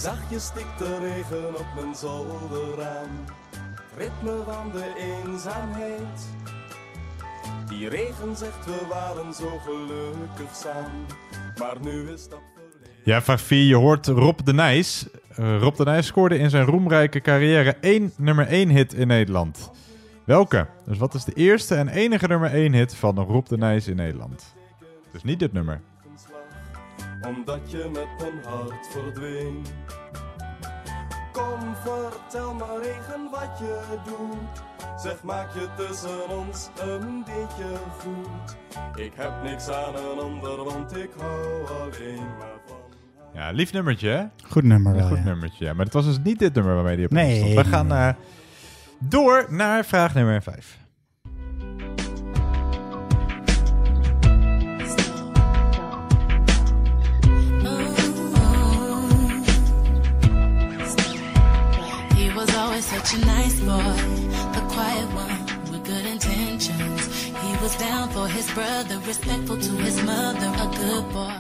Zachtjes stikt de regen op mijn zolderraam. Het ritme van de eenzaamheid. Die regen zegt we waren zo gelukkig samen. Maar nu is dat Ja, vraag 4. Je hoort Rob de Nijs. Eh, Rob de Nijs scoorde in zijn roemrijke carrière één nummer 1 hit in Nederland. Welke? Dus wat is de eerste en enige nummer 1 hit van Rob de Nijs in Nederland? Dus niet dit nummer. Omdat je met mijn hart verdween. Kom, vertel maar regen wat je doet. Zeg, maak je tussen ons een beetje goed. Ik heb niks aan een ander, want ik hou alleen maar van. Ja, lief nummertje, hè? Goed nummer wel, goed ja. nummertje, ja. Maar het was dus niet dit nummer waarmee die op Nee, stond. We nee, gaan eh, door naar vraag nummer 5. Such a nice boy, the quiet one with good intentions. He was down for his brother, respectful to his mother, a good boy.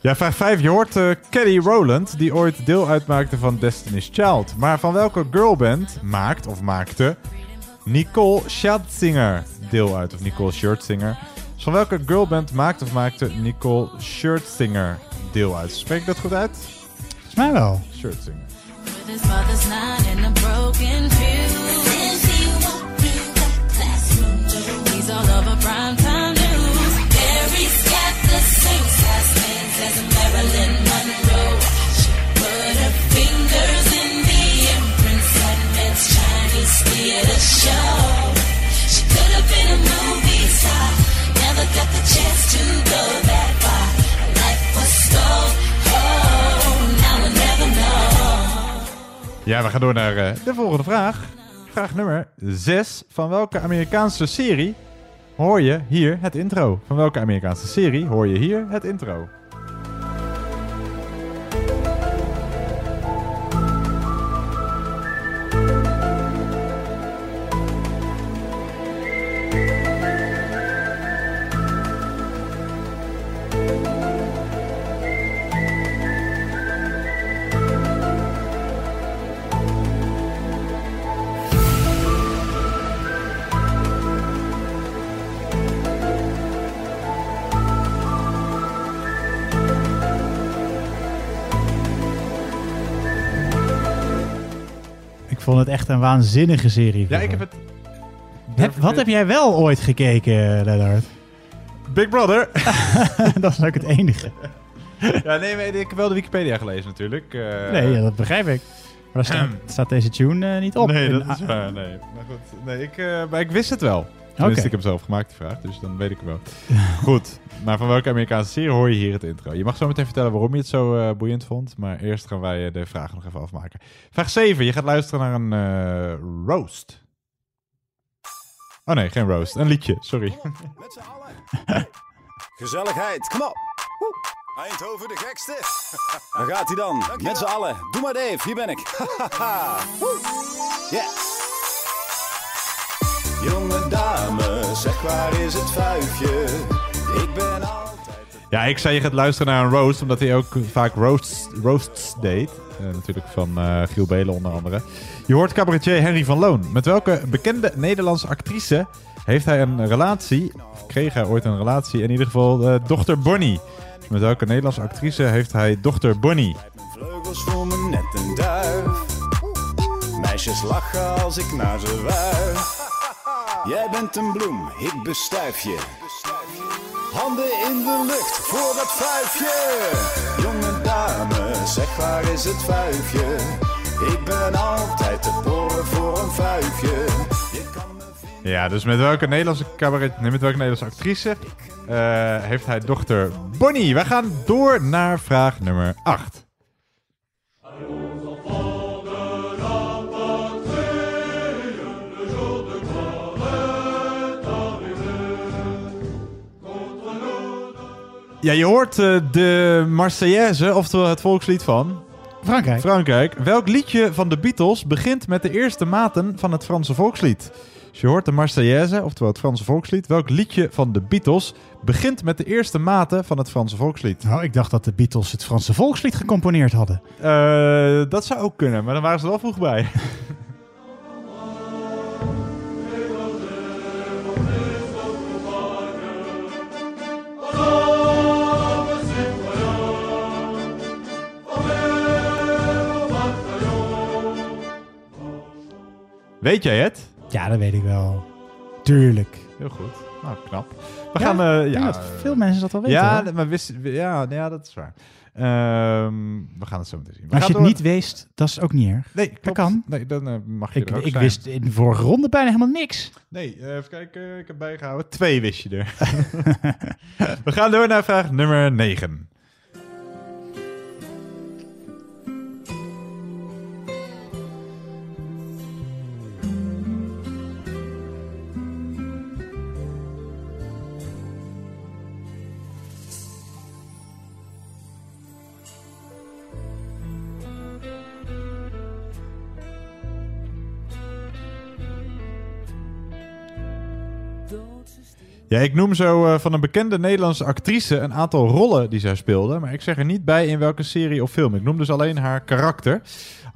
Ja, vraag 5. Je hoort eh Kelly Rowland, die ooit deel uitmaakte van Destiny's Child. Maar van welke girlband maakt of maakte Nicole Scherzinger deel uit? Of Nicole Scherzinger. Dus van welke girlband maakt of maakte Nicole Scherzinger deel uit? Spreek ik dat goed uit? Volgens mij wel. Scherzinger. His father's nine and a broken fuse. He's all over primetime news. Mary's got the same size hands as Marilyn Monroe. She put her fingers in the imprints that Chinese theater show. She could have been a movie star, never got the chance to Ja, we gaan door naar eh, de volgende vraag. Vraag nummer 6. Van welke Amerikaanse serie hoor je hier het intro? Van welke Amerikaanse serie hoor je hier het intro? Vond het echt een waanzinnige serie. Ja, ik heb het... Heb- wat heb jij wel ooit gekeken, Lennart? Big Brother. dat is ook het enige. ja, nee, ik heb wel de Wikipedia gelezen natuurlijk. eh. Nee, ja, dat begrijp ik. Maar daar staat, staat deze tune eh, niet op. Nee, dat is waar. Nee, maar goed. Nee, ik, eh, maar ik wist het wel. Tenminste, ik heb hem zelf gemaakt, die vraag. Dus dan weet ik het wel. goed. Maar van welke Amerikaanse serie hoor je hier het intro? Je mag zo meteen vertellen waarom je het zo eh, boeiend vond. Maar eerst gaan wij eh, de vragen nog even afmaken. Vraag 7. Je gaat luisteren naar een eh, roast. Oh nee, geen roast. Een liedje, sorry. Gezelligheid, kom op. Woe. Eindhoven de gekste. Daar gaat hij dan, met z'n allen. Doe maar Dave, hier ben ik. Yes. Jonge dame, zeg waar is het vuifje? Ik ben al... Ja, ik zei je gaat luisteren naar een roast, omdat hij ook vaak roasts, roasts deed. Eh, natuurlijk van eh, Giel Belen onder andere. Je hoort cabaretier Henry van Loon. Met welke bekende Nederlandse actrice heeft hij een relatie? Of kreeg hij ooit een relatie? In ieder geval eh, dochter Bonnie. Dus met welke Nederlandse actrice heeft hij dochter Bonnie? Vleugels voor me net een duif. Meisjes lachen als ik naar ze wuif. Jij bent een bloem, ik bestuif je. Handen in de lucht voor dat vuifje. Jonge dame, zeg waar is het vuifje? Ik ben altijd te boren voor een vuifje. Ja, dus met welke Nederlandse cabaret, met welke Nederlandse actrice eh, heeft hij dochter Bonnie? We gaan door naar vraag nummer 8. Ja, je hoort eh, de Marseillaise, oftewel het volkslied van... Frankrijk. Frankrijk. Welk liedje van de Beatles begint met de eerste maten van het Franse volkslied? Dus je hoort de Marseillaise, oftewel het Franse volkslied. Welk liedje van de Beatles begint met de eerste maten van het Franse volkslied? Nou, ik dacht dat de Beatles het Franse volkslied gecomponeerd hadden. Eh, dat zou ook kunnen, maar dan waren ze er wel vroeg bij. Weet jij het? Ja, dat weet ik wel. Tuurlijk. Heel goed. Nou, knap. We Ja, gaan... eh, denk ja, dat veel mensen dat wel weten, Ja, hoor. maar wist, ja, ja, dat is waar. Ehm, we gaan het zo meteen zien. We als je het niet wist, dat is ook niet erg. Nee, dat kan. Nee, dan eh, mag je Ik, er ook ik zijn. wist in de vorige ronde bijna helemaal niks. Nee, eh, even kijken. Ik heb bijgehouden. Twee wist je er. We gaan door naar vraag nummer 9. Ja, ik noem zo eh, van een bekende Nederlandse actrice een aantal rollen die zij speelde. Maar ik zeg er niet bij in welke serie of film. Ik noem dus alleen haar karakter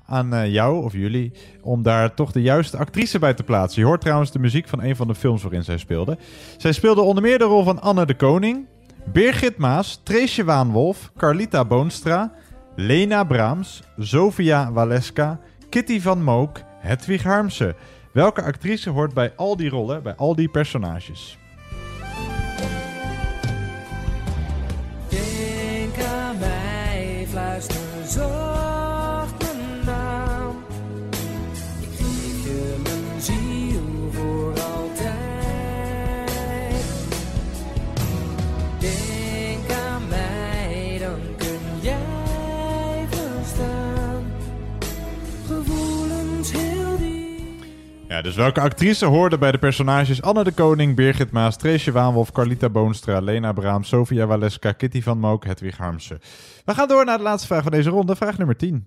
aan eh, jou of jullie om daar toch de juiste actrice bij te plaatsen. Je hoort trouwens de muziek van een van de films waarin zij speelde. Zij speelde onder meer de rol van Anne de Koning, Birgit Maas, Treesje Waanwolf, Carlita Boonstra, Lena Braams, Sofia Waleska, Kitty van Mook, Hedwig Harmsen. Welke actrice hoort bij al die rollen, bij al die personages? Dus welke actrice hoorde bij de personages Anne de Koning, Birgit Maas, Treesje Waanwolf, Carlita Boonstra, Lena Braam, Sofia Waleska, Kitty van Mook, Hedwig Harmsen? We gaan door naar de laatste vraag van deze ronde, vraag nummer 10.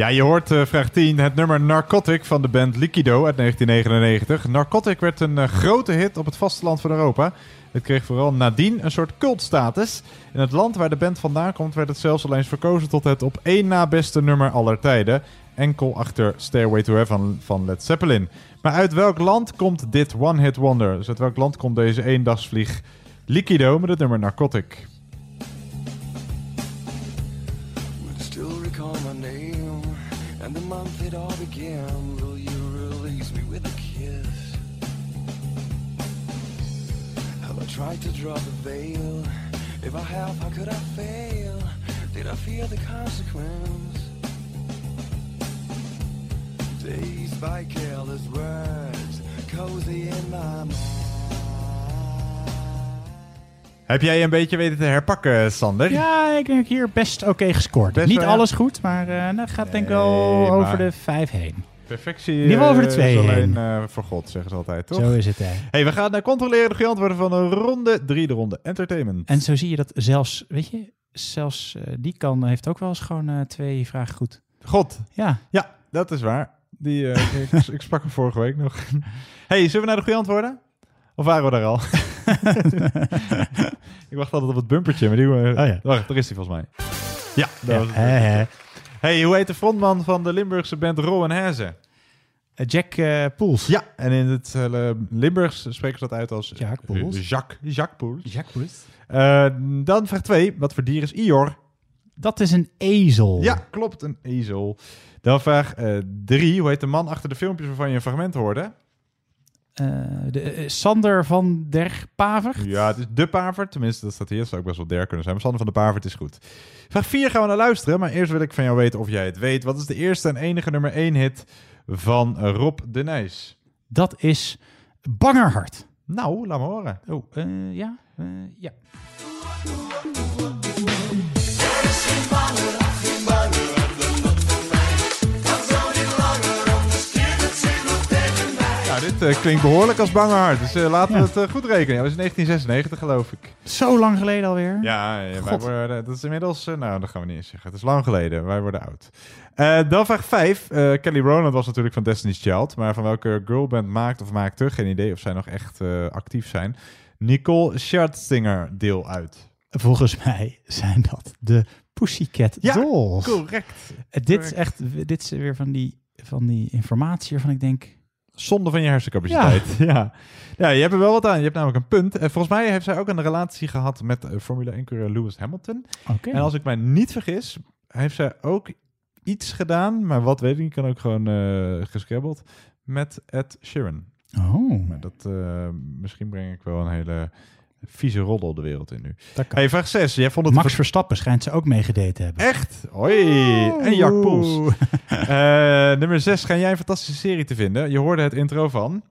Ja, je hoort eh, vraag 10, het nummer Narcotic van de band Liquido uit 1999. Narcotic werd een eh, grote hit op het vasteland van Europa. Het kreeg vooral nadien een soort cultstatus. In het land waar de band vandaan komt werd het zelfs al eens verkozen tot het op één na beste nummer aller tijden. Enkel achter Stairway to Heaven van Led Zeppelin. Maar uit welk land komt dit One Hit Wonder? Dus uit welk land komt deze eendagsvlieg Liquido met het nummer Narcotic? Still recall my name and the month it all began. Will you release me with a kiss? Have I tried to draw the veil? If I have, how could I fail? Did I fear the consequence? Dazed by careless words, cozy in my mind. Heb jij een beetje weten te herpakken, Sander? Ja, ik denk hier best oké gescoord. Best Niet wel, alles goed, maar eh dat gaat denk ik wel over maar- de vijf heen. Perfectie ieder geval over de eh, twee is heen. alleen eh, voor God, zeggen ze altijd, toch? Zo is het, hè. Hey, we gaan eh, controleren de goede antwoorden van de ronde 3, de ronde entertainment. En zo zie je dat zelfs, weet je, zelfs die kan heeft ook wel eens gewoon twee vragen goed. God. Ja. Ja, dat is waar. Die, ik, ik sprak hem vorige week nog. hey, zullen we naar de goede antwoorden? Of waren we daar al? ik wacht altijd op het bumpertje, maar die... eh, Oh ja. Wacht, daar is hij volgens mij. Ja, Ja, was het. Hey, hoe heet de frontman van de Limburgse band Ro en Herze? Eh, Jack eh Poels. Ja, en in het eh, Limburgs spreken ze dat uit als... Jack Poels. Jacques, Jacques Poels. Jack Poels. Dan vraag 2. Wat voor dier is Ior? Dat is een ezel. Ja, klopt, een ezel. Dan vraag 3. hoe heet de man achter de filmpjes waarvan je een fragment hoorde? Eh, de, eh, Sander van der Paver. Ja, het is de Pavert. Tenminste, dat staat hier. Dat zou ook best wel der kunnen zijn. Maar Sander van de Pavert is goed. Vraag 4 gaan we naar luisteren. Maar eerst wil ik van jou weten of jij het weet. Wat is de eerste en enige nummer 1 hit van Rob de Nijs? Dat is Bangerhart. Nou, laat me horen. Oh, eh, ja? eh, ja. Nou, dit eh, klinkt behoorlijk als Bangerhart. Dus eh, laten we het eh, goed rekenen. Ja, dat is 1996 geloof ik. Zo lang geleden alweer. Ja, ja, wij worden, dat is inmiddels... nou, dat gaan we niet eens zeggen. Het is lang geleden. Wij worden oud. Dan vraag 5. Kelly Rowland was natuurlijk van Destiny's Child. Maar van welke girlband maakt of maakte... Geen idee of zij nog echt actief zijn. Nicole Scherzinger deel uit. Volgens mij zijn dat de Pussycat Ja, Dolls. correct. Dit is echt dit is weer van die, van die informatie waarvan ik denk... Zonde van je hersencapaciteit. Ja. ja. je hebt er wel wat aan. Je hebt namelijk een punt. En volgens mij heeft zij ook een relatie gehad met eh, Formule 1-coureur Lewis Hamilton. Oké. En als ik mij niet vergis, heeft zij ook iets gedaan, maar wat weet ik niet, kan ook gewoon gescrabbeld, met Ed Sheeran. Oh. Maar dat, eh, misschien breng ik wel een hele vieze roddel de wereld in nu. Hey, vraag 6. Jij vond het Max Verstappen schijnt ze ook meegedate te hebben. Echt? Hoi. En Jack Poels. Eh, nummer 6. Ga jij een fantastische serie te vinden? Je hoorde het intro van...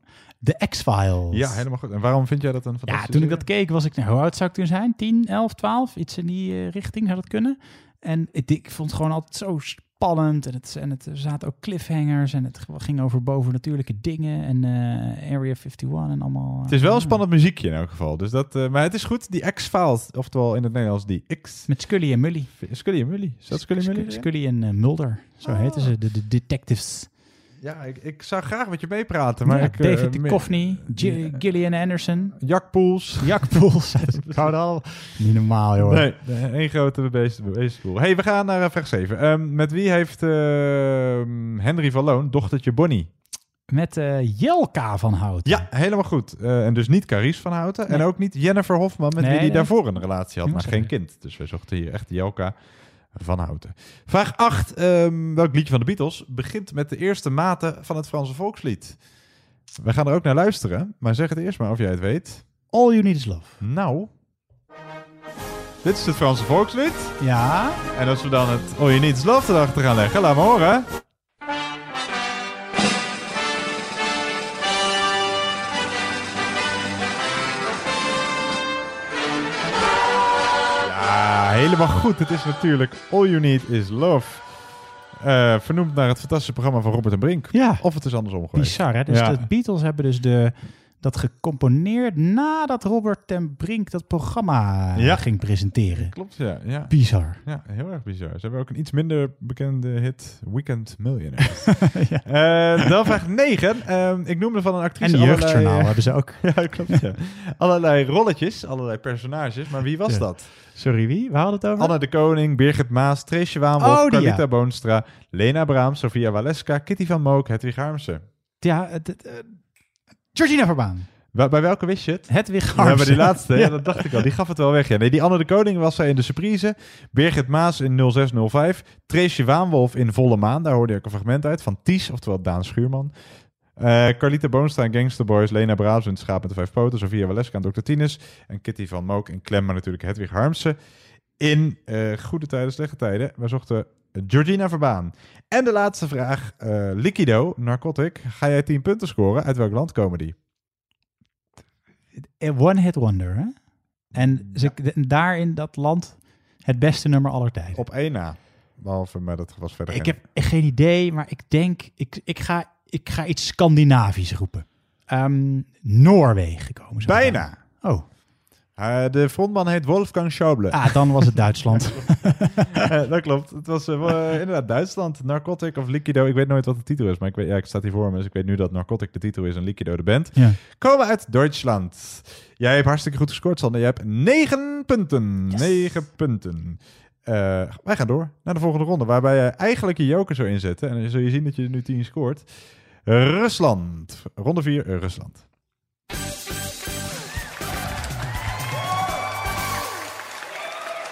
De X-Files. Ja, helemaal goed. En waarom vind jij dat een Ja, fantastische toen ik dat keek was ik... Nou, hoe oud zou ik toen zijn? 10, 11, 12? Iets in die eh, richting zou dat kunnen. En ik, ik vond het gewoon altijd zo spannend. En, het, en het, er zaten ook cliffhangers. En het ging over bovennatuurlijke dingen. En eh, Area 51 en allemaal... Het is wel een eh, spannend muziekje in elk geval. Dus dat, eh, maar het is goed. Die X-Files, oftewel in het Nederlands die X. Met Scully en Mully. Scully en Mully. Is dat Scully en Mully? Scully, en Mulder. Zo heten ze, de, de detectives. Ja, ik, ik zou graag met je meepraten. Maar Ja, ik, eh, David Duchovny, Gi- Gillian Anderson. Jack Poels. Jack Poels. Al... Niet normaal, joh. Nee, één grote beest, beestkoel. hey, we gaan naar eh, vraag 7. Ehm, met wie heeft ehm, Henry van Loon dochtertje Bonnie? Met eh, Jelka van Hout. Ja, helemaal goed. Eh, en dus niet Carice van Houten. En ook niet Jennifer Hofman, met Nee, wie die nee. daarvoor een relatie had, maar geen kind. Dus we zochten hier echt Jelka van Houten. Vraag 8. ehm, welk liedje van de Beatles begint met de eerste maten van het Franse volkslied? We gaan er ook naar luisteren, maar zeg het eerst maar of jij het weet. All You Need Is Love. Nou, Dit is het Franse volkslied. Ja. En als we dan het All You Need Is Love erachter gaan leggen, laat me horen. Helemaal goed. Het is natuurlijk All You Need Is Love. Eh, vernoemd naar het fantastische programma van Robert en Brink. Ja. Of het is andersom geweest. Bizar, hè? Dus Ja. de Beatles hebben dus de, dat gecomponeerd nadat Robert ten Brink dat programma Ja. ging presenteren. Klopt, ja. ja. Bizar. Ja, heel erg bizar. Ze hebben ook een iets minder bekende hit, Weekend Millionaire. Eh, dan vraag 9. ik noemde van een actrice En allerlei... Jeugdjournaal hebben ze ook. ja, klopt, ja. Allerlei rolletjes, allerlei personages. Maar wie was Ja. dat? Sorry, wie? We hadden het over? Anne de Koning, Birgit Maas, Treesje Waanwolf, Oh, Carlita ja. Boonstra, Lena Braam, Sofia Waleska, Kitty van Mook, Hedwig Harmsen. Ja, eh, Georgina Verbaan. Wa- bij welke wist je het? Hedwig Ja, bij Harmsen. die laatste, ja. Dat dacht ik al. Die gaf het wel weg. Ja. Nee, die Anne de Koning was zij in de surprise. Birgit Maas in 0605. Treesje Waanwolf in Volle Maan. Daar hoorde ik een fragment uit. Van Ties, oftewel Daan Schuurman. Eh Carlita Boonstra Gangster Boys. Lena Braams in Schaap met de Vijf Poten. Sofia Waleska en Dr. Tines. En Kitty van Mook in Klem. Maar natuurlijk Hedwig Harmsen. In eh, Goede Tijden, Slechte Tijden. We zochten Georgina Verbaan. En de laatste vraag. eh, Liquido, Narcotic. Ga jij 10 punten scoren? Uit welk land komen die? Een One-hit wonder, hè? En ze, daar in dat land het beste nummer aller tijden. Op één na. Behalve, maar dat was verder Ik geen- heb geen idee, maar ik denk, ik, ik, ga, ik ga iets Scandinavisch roepen. Ehm, Noorwegen komen ze. Bijna. Oh. Eh, de frontman heet Wolfgang Schauble. Ah, dan was het Duitsland. Eh, dat klopt. Het was eh, inderdaad Duitsland. Narcotic of Liquido. Ik weet nooit wat de titel is, maar ik, weet, ja, ik sta hier voor me. Dus ik weet nu dat Narcotic de titel is en Liquido de band. Ja. Komen uit Duitsland. Jij hebt hartstikke goed gescoord, Sander. Je hebt negen punten. Negen punten. Eh, wij gaan door naar de volgende ronde, waarbij je eigenlijk je joker zou inzetten. En dan zul je zien dat je er nu 10 scoort. Rusland. Ronde 4, Rusland.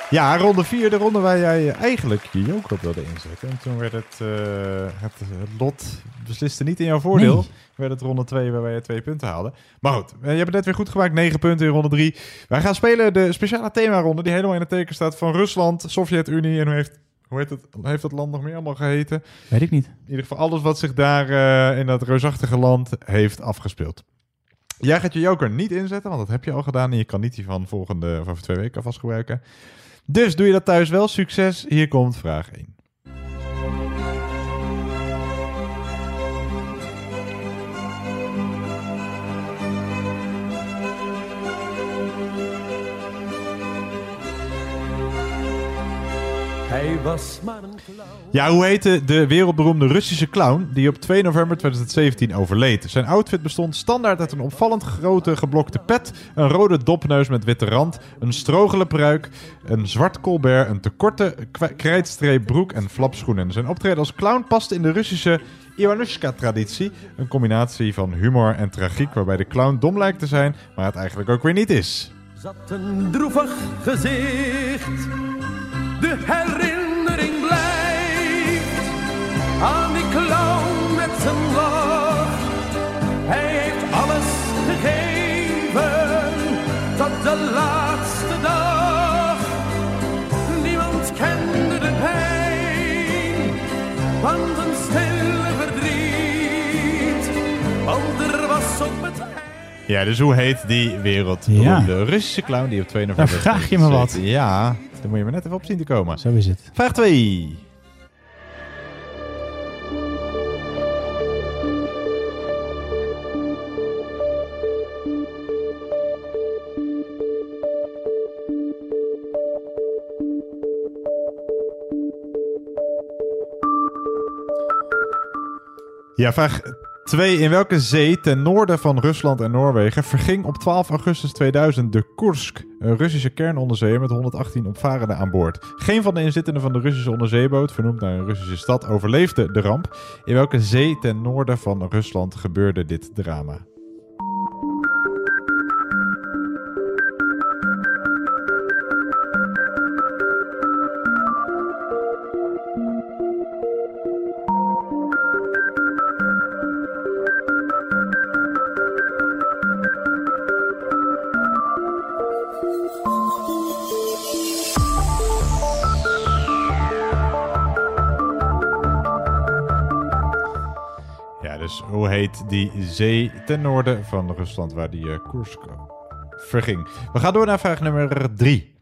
Ja, ronde 4, de ronde waar jij eigenlijk je joker op wilde inzetten. En toen werd het, eh, het, lot besliste niet in jouw voordeel. Nee. Werd het ronde 2 waarbij je twee punten haalde. Maar goed, eh, je hebt het net weer goed gemaakt. 9 punten in ronde 3. Wij gaan spelen de speciale themaronde die helemaal in het teken staat van Rusland, Sovjet-Unie en hoe heeft, hoe heet, het, heeft dat land nog meer allemaal geheten? Weet ik niet. In ieder geval alles wat zich daar eh, in dat reusachtige land heeft afgespeeld. Jij gaat je joker niet inzetten, want dat heb je al gedaan. En je kan niet die van volgende of over twee weken alvast gebruiken. Dus doe je dat thuis wel. Succes. Hier komt vraag 1. Hij was maar een Ja, hoe heette de wereldberoemde Russische clown die op 2 november 2017 overleed? Zijn outfit bestond standaard uit een opvallend grote geblokte pet, een rode dopneus met witte rand, een strogele pruik, een zwart colbert, een te korte kwa- krijtstreep broek en flapschoenen. Zijn optreden als clown paste in de Russische Iwanushka-traditie, een combinatie van humor en tragiek waarbij de clown dom lijkt te zijn, maar het eigenlijk ook weer niet is. zat een droevig gezicht. De herinnering aan die clown met zijn lach. Hij heeft alles gegeven tot de laatste dag. Niemand kende de pijn van zijn stille verdriet. Want er was op het Ja, dus hoe heet die wereldberoemde Russische clown die op 2 november... Dan vraag je me wat. Ja, daar moet je maar net even op zien te komen. Zo is het. Vraag 2. Ja, vraag 2. In welke zee ten noorden van Rusland en Noorwegen verging op 12 augustus 2000 de Kursk, een Russische kernonderzeeër met 118 opvarenden aan boord? Geen van de inzittenden van de Russische onderzeeboot, vernoemd naar een Russische stad, overleefde de ramp. In welke zee ten noorden van Rusland gebeurde dit drama? Heet die zee ten noorden van Rusland waar die Koersk verging? We gaan door naar vraag nummer drie.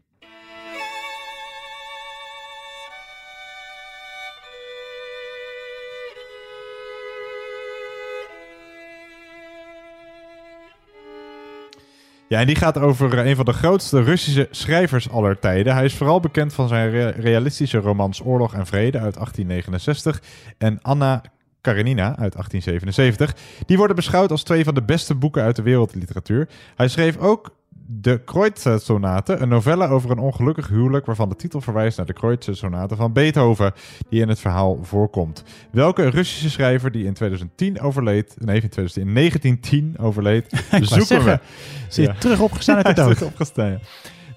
Ja, en die gaat over eh, een van de grootste Russische schrijvers aller tijden. Hij is vooral bekend van zijn rea- realistische romans Oorlog en Vrede uit 1869 en Anna Karenina uit 1877. Die worden beschouwd als twee van de beste boeken uit de wereldliteratuur. Hij schreef ook de Kreutzer-sonate, een novelle over een ongelukkig huwelijk waarvan de titel verwijst naar de Kreutzer-sonate van Beethoven, die in het verhaal voorkomt. Welke Russische schrijver die in 2010 overleed, nee, in 2010, in 1910 overleed, zoeken zeggen, we. ze is terug opgestaan uit de dood. opgestaan, ja.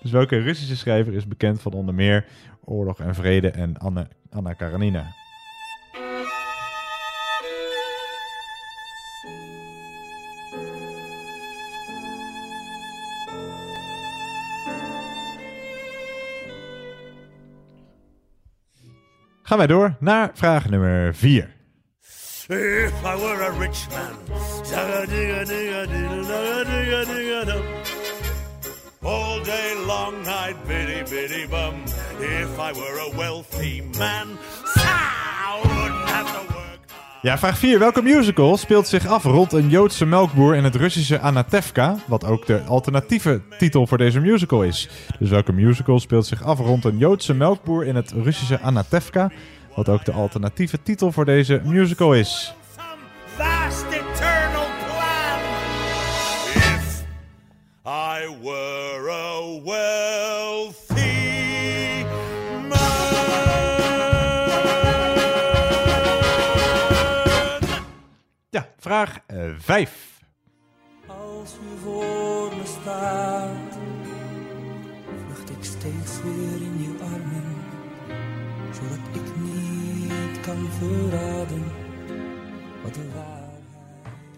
Dus welke Russische schrijver is bekend van onder meer Oorlog en Vrede en Anne, Anna Karenina? Gaan wij door naar vraag nummer 4. If I were a rich man, all day long I'd biddy biddy bum. If I were a wealthy man, I wouldn't have to. Ja, vraag 4. Welke musical speelt zich af rond een Joodse melkboer in het Russische Anatevka, wat ook de alternatieve titel voor deze musical is? Dus welke musical speelt zich af rond een Joodse melkboer in het Russische Anatevka, wat ook de alternatieve titel voor deze musical is? I were a vraag 5. Als u voor me staat, vlucht ik steeds weer in je armen, zodat ik niet kan verraden wat de waarheid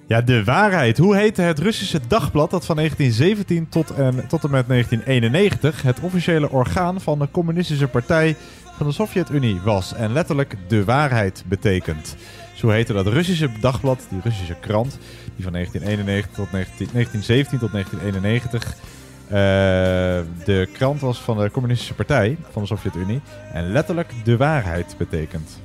Ja, de waarheid. Hoe heette het Russische dagblad dat van 1917 tot en, tot en met 1991 het officiële orgaan van de communistische partij van de Sovjet-Unie was en letterlijk de waarheid betekent? Zo heette dat Russische dagblad, die Russische krant, die van 1991 tot 19, 1917 tot 1991 eh, de krant was van de communistische partij van de Sovjet-Unie en letterlijk de waarheid betekent.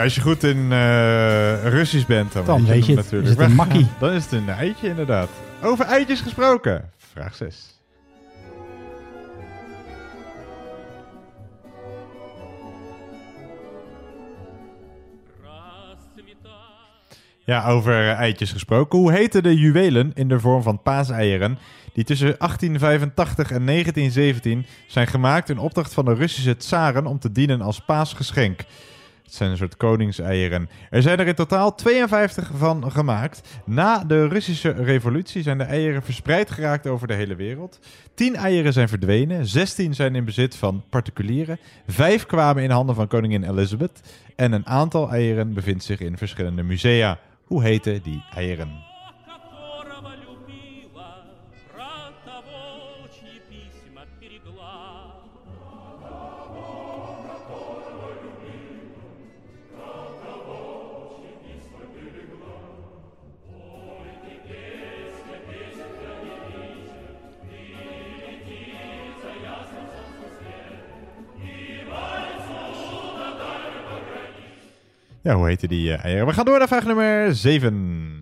Ja, als je goed in eh, Russisch bent, dan, Dan weet je het. natuurlijk. Is het een makkie? Dan is het een eitje, inderdaad. Over eitjes gesproken. Vraag 6. Ja, over eh, eitjes gesproken. Hoe heten de juwelen in de vorm van paaseieren die tussen 1885 en 1917 zijn gemaakt in opdracht van de Russische tsaren om te dienen als paasgeschenk? Het zijn een soort koningseieren. Er zijn er in totaal 52 van gemaakt. Na de Russische revolutie zijn de eieren verspreid geraakt over de hele wereld. 10 eieren zijn verdwenen, 16 zijn in bezit van particulieren, 5 kwamen in handen van koningin Elizabeth en een aantal eieren bevindt zich in verschillende musea. Hoe heten die eieren? Ja, hoe heten die eh, eieren? We gaan door naar vraag nummer 7.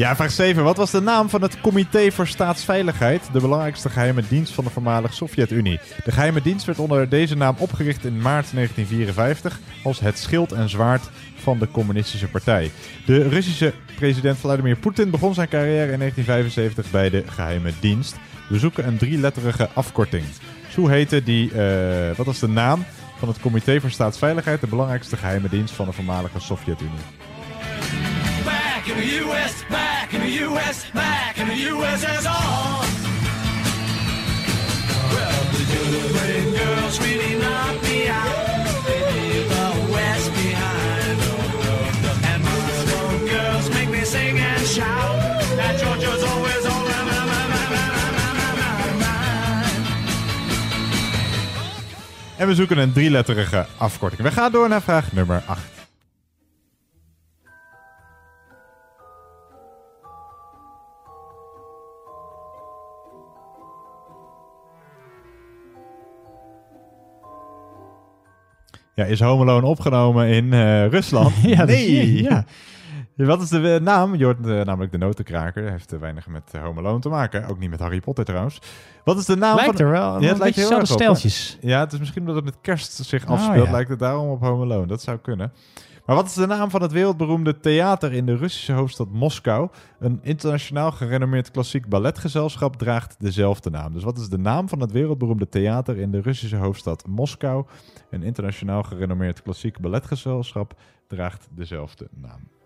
Ja, vraag 7. Wat was de naam van het Comité voor Staatsveiligheid, de belangrijkste geheime dienst van de voormalige Sovjet-Unie? De geheime dienst werd onder deze naam opgericht in maart 1954 als het schild en zwaard van de communistische partij. De Russische president Vladimir Poetin begon zijn carrière in 1975 bij de geheime dienst. We zoeken een drieletterige afkorting. Zo heette die, eh, wat was de naam van het Comité voor Staatsveiligheid, de belangrijkste geheime dienst van de voormalige Sovjet-Unie? the U.S., back the U.S., back the USSR. Well, the girls really me out. En we zoeken een drieletterige afkorting. We gaan door naar vraag nummer 8. Ja, is Home Alone opgenomen in eh, Rusland? Ja, nee. ja. Wat is de eh, naam? Je hoort eh, namelijk de notenkraker. Heeft weinig met Home Alone te maken. Ook niet met Harry Potter trouwens. Wat is de naam Lijkt van... er wel, Ja, een beetje heel erg op. Ja, het is misschien omdat het met kerst zich Oh, afspeelt. ja. Lijkt het daarom op Home Alone. Dat zou kunnen. Maar wat is de naam van het wereldberoemde theater in de Russische hoofdstad Moskou? Een internationaal gerenommeerd klassiek balletgezelschap draagt dezelfde naam. Dus wat is de naam van het wereldberoemde theater in de Russische hoofdstad Moskou? Een internationaal gerenommeerd klassiek balletgezelschap draagt dezelfde naam.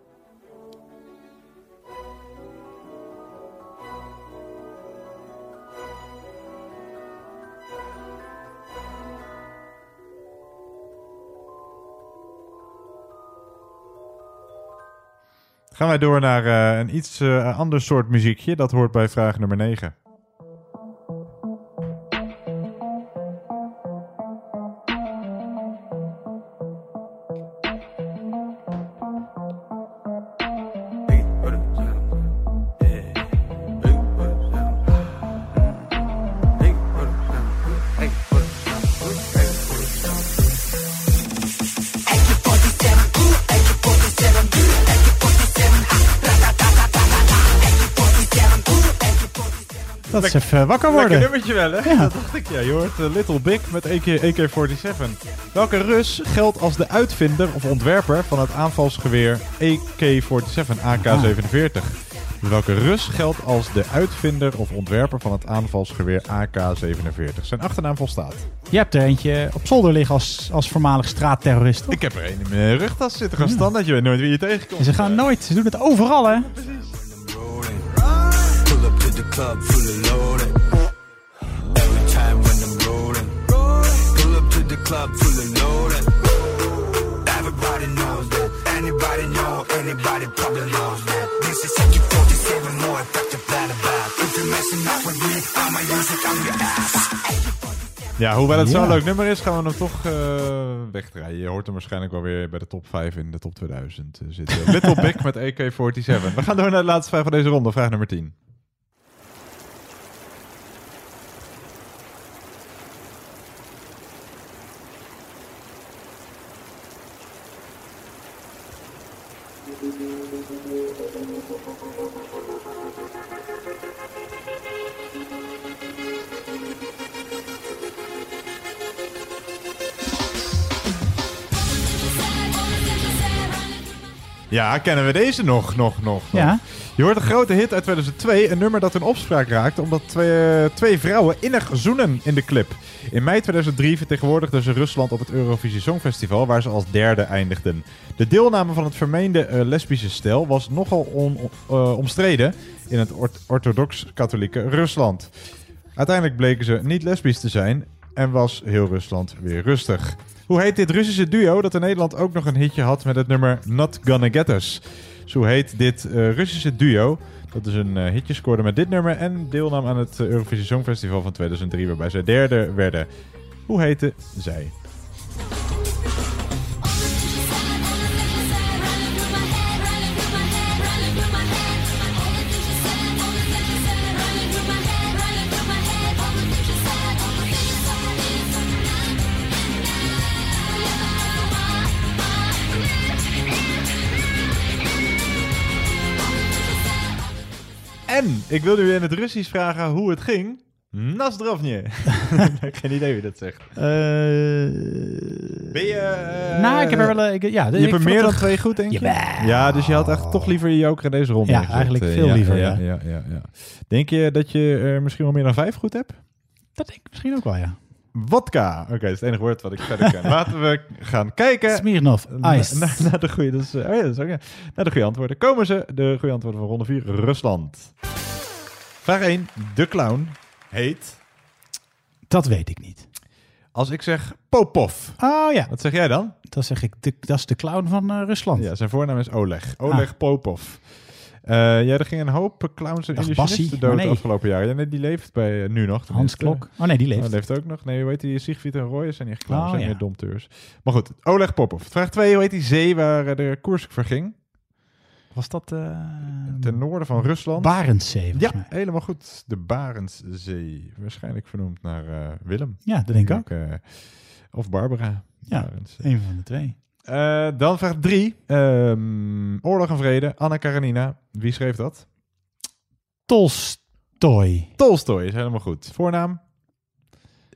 Gaan wij door naar eh, een iets eh, ander soort muziekje. Dat hoort bij vraag nummer 9. Dat even wakker Lekker worden. nummertje wel, hè? Ja. Dat dacht ik, ja. Je hoort eh, Little Big met AK AK-47. Welke Rus geldt als de uitvinder of ontwerper van het aanvalsgeweer AK-47 AK-47? Dus welke Rus geldt als de uitvinder of ontwerper van het aanvalsgeweer AK-47? Zijn achternaam volstaat. Je hebt er eentje op zolder liggen als, als voormalig straatterrorist. toch? Ik heb er een in mijn rugtas zitten. Gewoon standaard. Je weet nooit wie je tegenkomt. En ze gaan nooit, ze doen het overal hè. Pull club full of loaded. Everybody knows that. Anybody know, anybody probably knows that. This is AK-47, more effective than a bat. If you're messing up with me, I'ma use it on your ass. Ja, hoewel het Ja. zo'n leuk nummer is, gaan we hem toch eh, wegdraaien. Je hoort hem waarschijnlijk wel weer bij de top 5 in de top 2000 eh, zitten. Little Big met AK-47. We gaan door naar de laatste vraag van deze ronde, vraag nummer 10. Ja, kennen we deze nog, nog, nog? Ja. Je hoort een grote hit uit 2002, een nummer dat in opspraak raakte omdat twee, eh, twee vrouwen innig zoenen in de clip. In mei 2003 vertegenwoordigden ze Rusland op het Eurovisie Songfestival, waar ze als derde eindigden. De deelname van het vermeende eh, lesbische stel was nogal on- eh, omstreden in het ort- orthodox-katholieke Rusland. Uiteindelijk bleken ze niet lesbisch te zijn en was heel Rusland weer rustig. Hoe heet dit Russische duo dat in Nederland ook nog een hitje had met het nummer Not Gonna Get Us? Zo heet dit eh, Russische duo dat dus een eh, hitje scoorde met dit nummer en deelnam aan het eh, Eurovisie Songfestival van 2003 waarbij zij derde werden. Hoe heette zij? En ik wil u in het Russisch vragen hoe het ging. Nasdrovje. Geen idee wie dat zegt. Eh, Ben je... eh, nou, ik heb er wel... eh, Ik, ja, je ik hebt er meer dan twee goed, denk je? Jawel. Ja, dus je had echt toch liever je joker in deze ronde Ja, eigenlijk veel liever, Ja, ja. ja, ja, ja. Denk je dat je er misschien wel meer dan vijf goed hebt? Dat denk ik misschien ook wel, ja. Wodka. Oké, dat is het enige woord wat ik verder ken. Laten we gaan kijken. Ice. na- Naar de goede, is, eh, oh ja, dat is. Naar de goede antwoorden. Komen ze, de goede antwoorden van ronde 4, Rusland. Vraag 1. De clown heet... Dat weet ik niet. Als ik zeg Popov. Oh ja. Wat zeg jij dan? Dat zeg ik, de, dat is de clown van eh, Rusland. Ja, zijn voornaam is Oleg. Oleg Ah. Popov. Eh, ja, er gingen een hoop clowns en illusionisten dood nee. afgelopen jaren. Ja, nee, die leeft bij, eh, nu nog. Hans. Klok. Oh nee, die leeft. Oh, leeft ook nog. Nee, hoe heet die? Siegfried en Roy zijn niet echt clowns, Oh, zijn ja. meer domteurs. Maar goed, Oleg Popov. Vraag 2. Hoe heet die zee waar eh, de koers verging? Was dat... Ten noorden van Rusland. Barentszee, Ja, mij. helemaal goed. De Barentszee. Waarschijnlijk vernoemd naar Willem. Ja, dat denk ik ook. of Barbara. Ja, Barentszee. een van de twee. Eh, dan vraag 3. Oorlog en Vrede. Anna Karenina. Wie schreef dat? Tolstoy. Tolstoy is helemaal goed. Voornaam?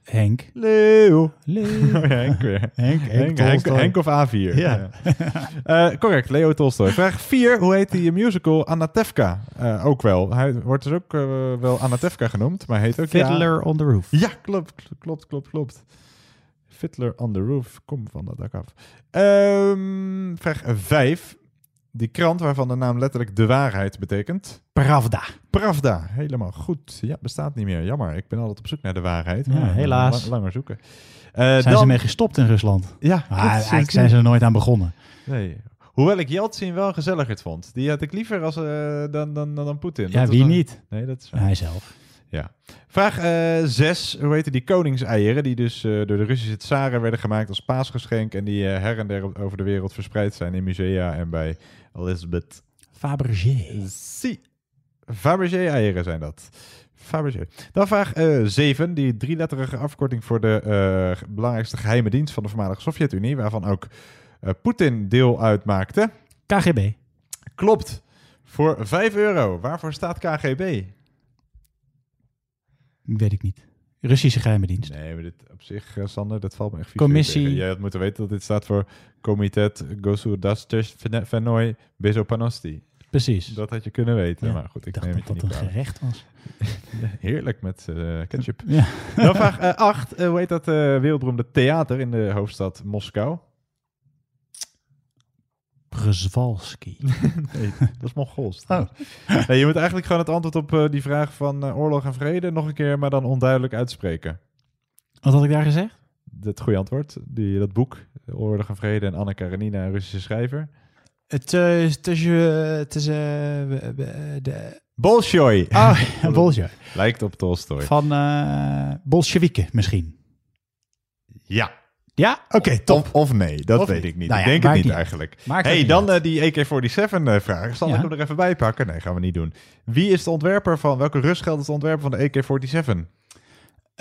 Henk. Leo. Leo. Oh ja, Henk weer. Henk, Henk, Henk, of A4. Ja. Eh, correct, Leo Tolstoy. Vraag 4. Hoe heet die musical Anatevka? Eh, ook wel. Hij wordt dus ook wel Anatevka genoemd, maar hij heet ook... Fiddler on the Roof. Ja, klopt, klopt, klopt, klopt. Fiddler on the Roof. Kom van dat dak af. Ehm, vraag 5. Die krant waarvan de naam letterlijk de waarheid betekent. Pravda. Pravda, helemaal goed. Ja, bestaat niet meer. Jammer, ik ben altijd op zoek naar de waarheid. Ja, Maar helaas. lang- langer zoeken. Eh, Zijn dan- ze mee gestopt in Rusland? Ja, Ah, eigenlijk zijn ze er nooit aan begonnen. Nee. Hoewel ik Yeltsin wel gezelliger vond. Die had ik liever als, eh, dan, dan, dan, dan Poetin. Ja, Dat wie niet? Nee, dat is waar. Hij zelf. Ja. Vraag 6. Hoe heette die koningseieren die dus eh, door de Russische tsaren werden gemaakt als paasgeschenk en die eh, her en der over de wereld verspreid zijn in musea en bij Elizabeth. Fabergé. Si. Fabergé-eieren zijn dat. Fabergé. Dan vraag 7. die drieletterige afkorting voor de eh, belangrijkste geheime dienst van de voormalige Sovjet-Unie, waarvan ook eh, Poetin deel uitmaakte. KGB. Klopt. Voor 5 euro. Waarvoor staat KGB? Weet ik niet. Russische geheime dienst. Nee, maar dit op zich, eh, Sander, dat valt me echt vies Commissie- tegen. Jij had moeten weten dat dit staat voor Comitet Gosudastvenoi Bezopanosti. Precies. Dat had je kunnen weten, Ja, maar goed, ik dacht neem dat het dat niet een gerecht was. Heerlijk met eh, ketchup. Ja. Dan vraag 8. hoe heet dat eh, wereldberoemde theater in de hoofdstad Moskou? Przewalski. nee, dat is Mongols. Nee, je moet eigenlijk gewoon het antwoord op eh, die vraag van eh, oorlog en vrede nog een keer, maar dan onduidelijk uitspreken. Wat had ik daar gezegd? Het goede antwoord. Die, dat boek, Oorlog en Vrede en Anna Karenina, een Russische schrijver. Het, eh, het is... het is we- we- de, Bolshoi. Ah, Bolshoi. Lijkt op Tolstoy. Van eh Bolsjewieken misschien. Ja. Ja? Oké, top. Of, of nee, dat Of weet ik niet. Nou ik denk het niet eigenlijk. Hey, dan eh, die AK-47 vraag. Zal ik hem er even bij pakken? Nee, gaan we niet doen. Wie is de ontwerper van, welke Rusgeld is de ontwerper van de AK-47?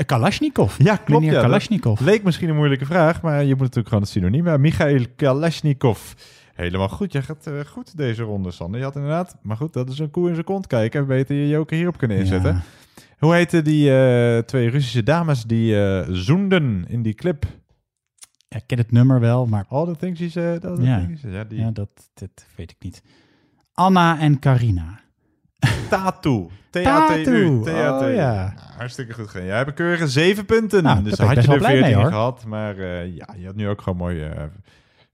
Kalashnikov. Ja, klopt. Ja, Kalashnikov. Leek misschien een moeilijke vraag, maar je moet natuurlijk gewoon het synoniem hebben. Michail Kalashnikov. Helemaal goed. Jij gaat eh, goed deze ronde, Sander. Je had inderdaad, maar goed, dat is een koe in zijn kont kijken. We beter je joker hierop kunnen inzetten. Ja. Hoe heten die eh, twee Russische dames die eh, zoenden in die clip? Ik ken het nummer wel, maar... All the things he said, all the Ja, things he said. Ja, die ja dat, dat weet ik niet. Anna en Carina. Tattoo. T-A-T-U. Oh, ja. Nou, hartstikke goed gedaan. Jij hebt een keurige zeven punten. Nou, dus had je er wel blij 14 mee, hoor. gehad. Maar eh, ja, je had nu ook gewoon mooi eh,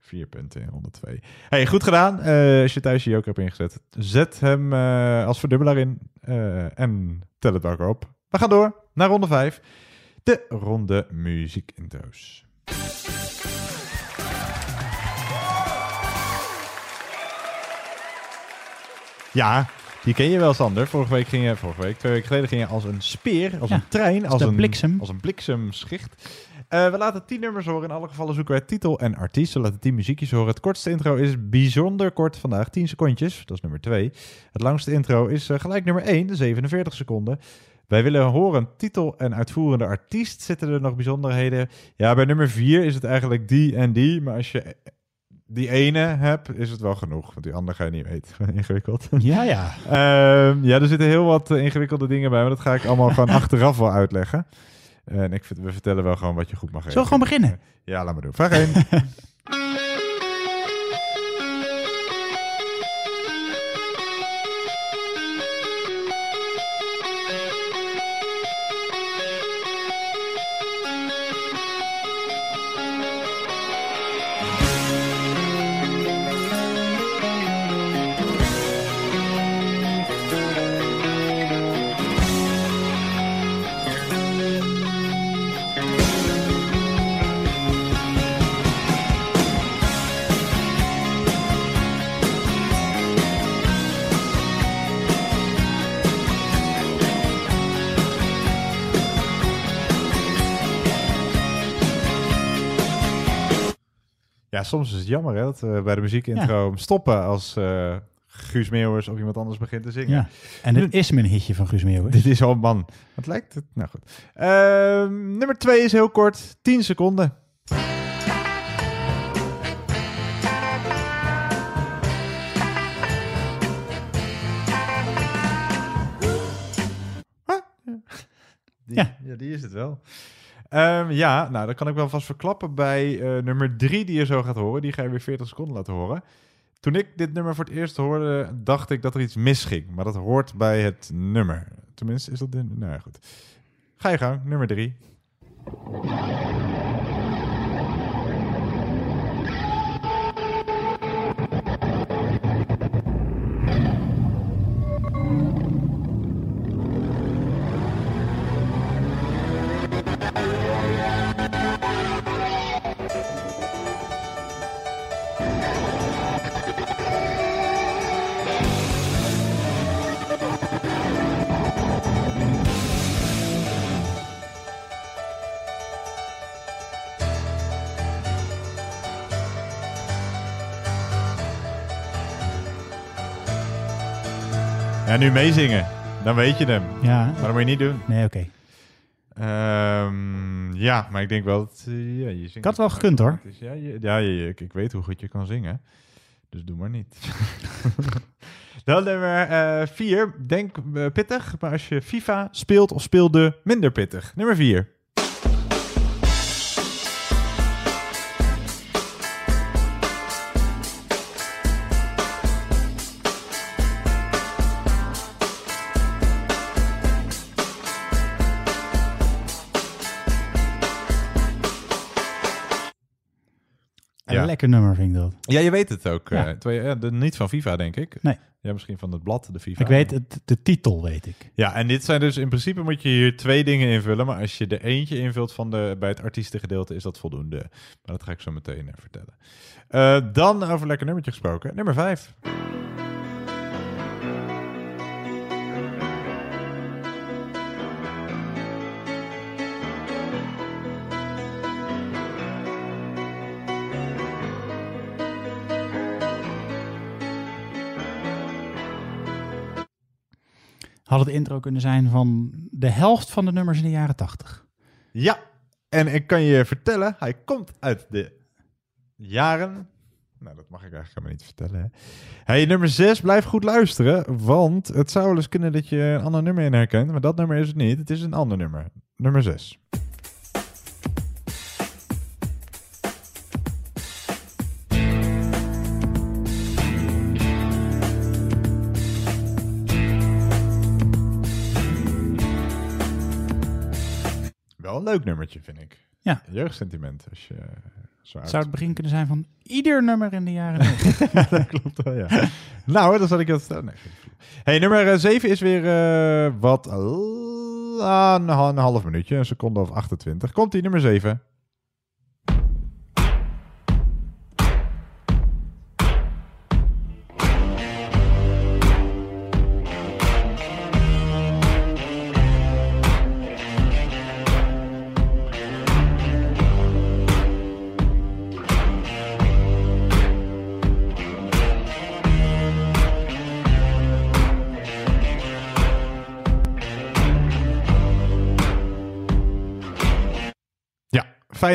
vier punten in ronde twee. Hey, goed gedaan. Eh, als je thuis je joker hebt ingezet, zet hem als verdubbelaar in en tel het elkaar op. We gaan door naar ronde vijf. De ronde muziekintro's. Ja, die ken je wel, Sander. Vorige week ging je, vorige week, twee weken geleden ging je als een speer, als Ja, een trein, als de een bliksem. Als een bliksemschicht. Eh, we laten tien nummers horen. In alle gevallen zoeken wij titel en artiest. We laten tien muziekjes horen. Het kortste intro is bijzonder kort vandaag, 10 secondjes. Dat is nummer 2. Het langste intro is eh, gelijk nummer 1, 47 seconden. Wij willen horen titel en uitvoerende artiest. Zitten er nog bijzonderheden? Ja, bij nummer 4 is het eigenlijk die en die. Maar als je die ene heb, is het wel genoeg. Want die andere ga je niet weten. Ingewikkeld. Ja, ja. Ehm, ja, er zitten heel wat eh, ingewikkelde dingen bij, maar dat ga ik allemaal gewoon achteraf wel uitleggen. En ik, we vertellen wel gewoon wat je goed mag Zullen we gewoon beginnen? Ja, laat maar doen. Vraag 1. soms is het jammer hè, dat we bij de muziekintro stoppen als eh, Guus Meeuwers of iemand anders begint te zingen. Ja. En dit is mijn hitje van Guus Meeuwis. Dit is al man. Wat lijkt het? Nou goed. Ehm, nummer 2 is heel kort. 10 seconden. Die, ja. Ja. die is het wel. Ehm, ja, nou, dat kan ik wel vast verklappen bij eh, nummer 3 die je zo gaat horen. Die ga je weer 40 seconden laten horen. Toen ik dit nummer voor het eerst hoorde, dacht ik dat er iets misging. Maar dat hoort bij het nummer. Tenminste, is dat... Nou ja, goed. Ga je gang, nummer 3. Ja, nu meezingen. Dan weet je hem. Ja. Maar dat moet je niet doen. Nee, oké. Ehm, ja, maar ik denk wel dat eh, ja, je zingt. Ik had wel gekund, hoor. Ja, je, ja je- ik, ik weet hoe goed je kan zingen. Dus doe maar niet. Dan nummer 4. Denk eh, pittig, maar als je FIFA speelt of speelde, minder pittig. Nummer 4. Lekker nummer vind ik dat. Ja, je weet het ook. Ja. ja, de, niet van FIFA, denk ik. Nee. Ja, misschien van het blad, de FIFA. Ik weet het, de titel weet ik. Ja, en dit zijn dus in principe moet je hier twee dingen invullen. Maar als je er eentje invult van de, bij het artiestengedeelte, is dat voldoende. Maar dat ga ik zo meteen eh, vertellen. Eh, dan over lekker nummertje gesproken. Nummer 5. Had het intro kunnen zijn van de helft van de nummers in de jaren 80. Ja, en ik kan je vertellen, hij komt uit de jaren. Nou, dat mag ik eigenlijk helemaal niet vertellen. Hey, nummer 6, blijf goed luisteren. Want het zou wel eens kunnen dat je een ander nummer in herkent. Maar dat nummer is het niet. Het is een ander nummer. Nummer 6. Leuk nummertje, vind ik. Ja. Jeugdsentiment. Als je zo oud Zou het begin kunnen zijn van ieder nummer in de jaren 90? ja, dat klopt wel, ja. nou, dan zal ik dat... Nee, geen flauw. hey, nummer 7 is weer eh, wat... een, ha- een half minuutje, een seconde of 28. Komt die nummer 7.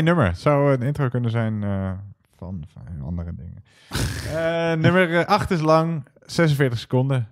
Nummer. Zou een intro kunnen zijn eh, van, van andere dingen. Eh, nummer 8 is lang, 46 seconden.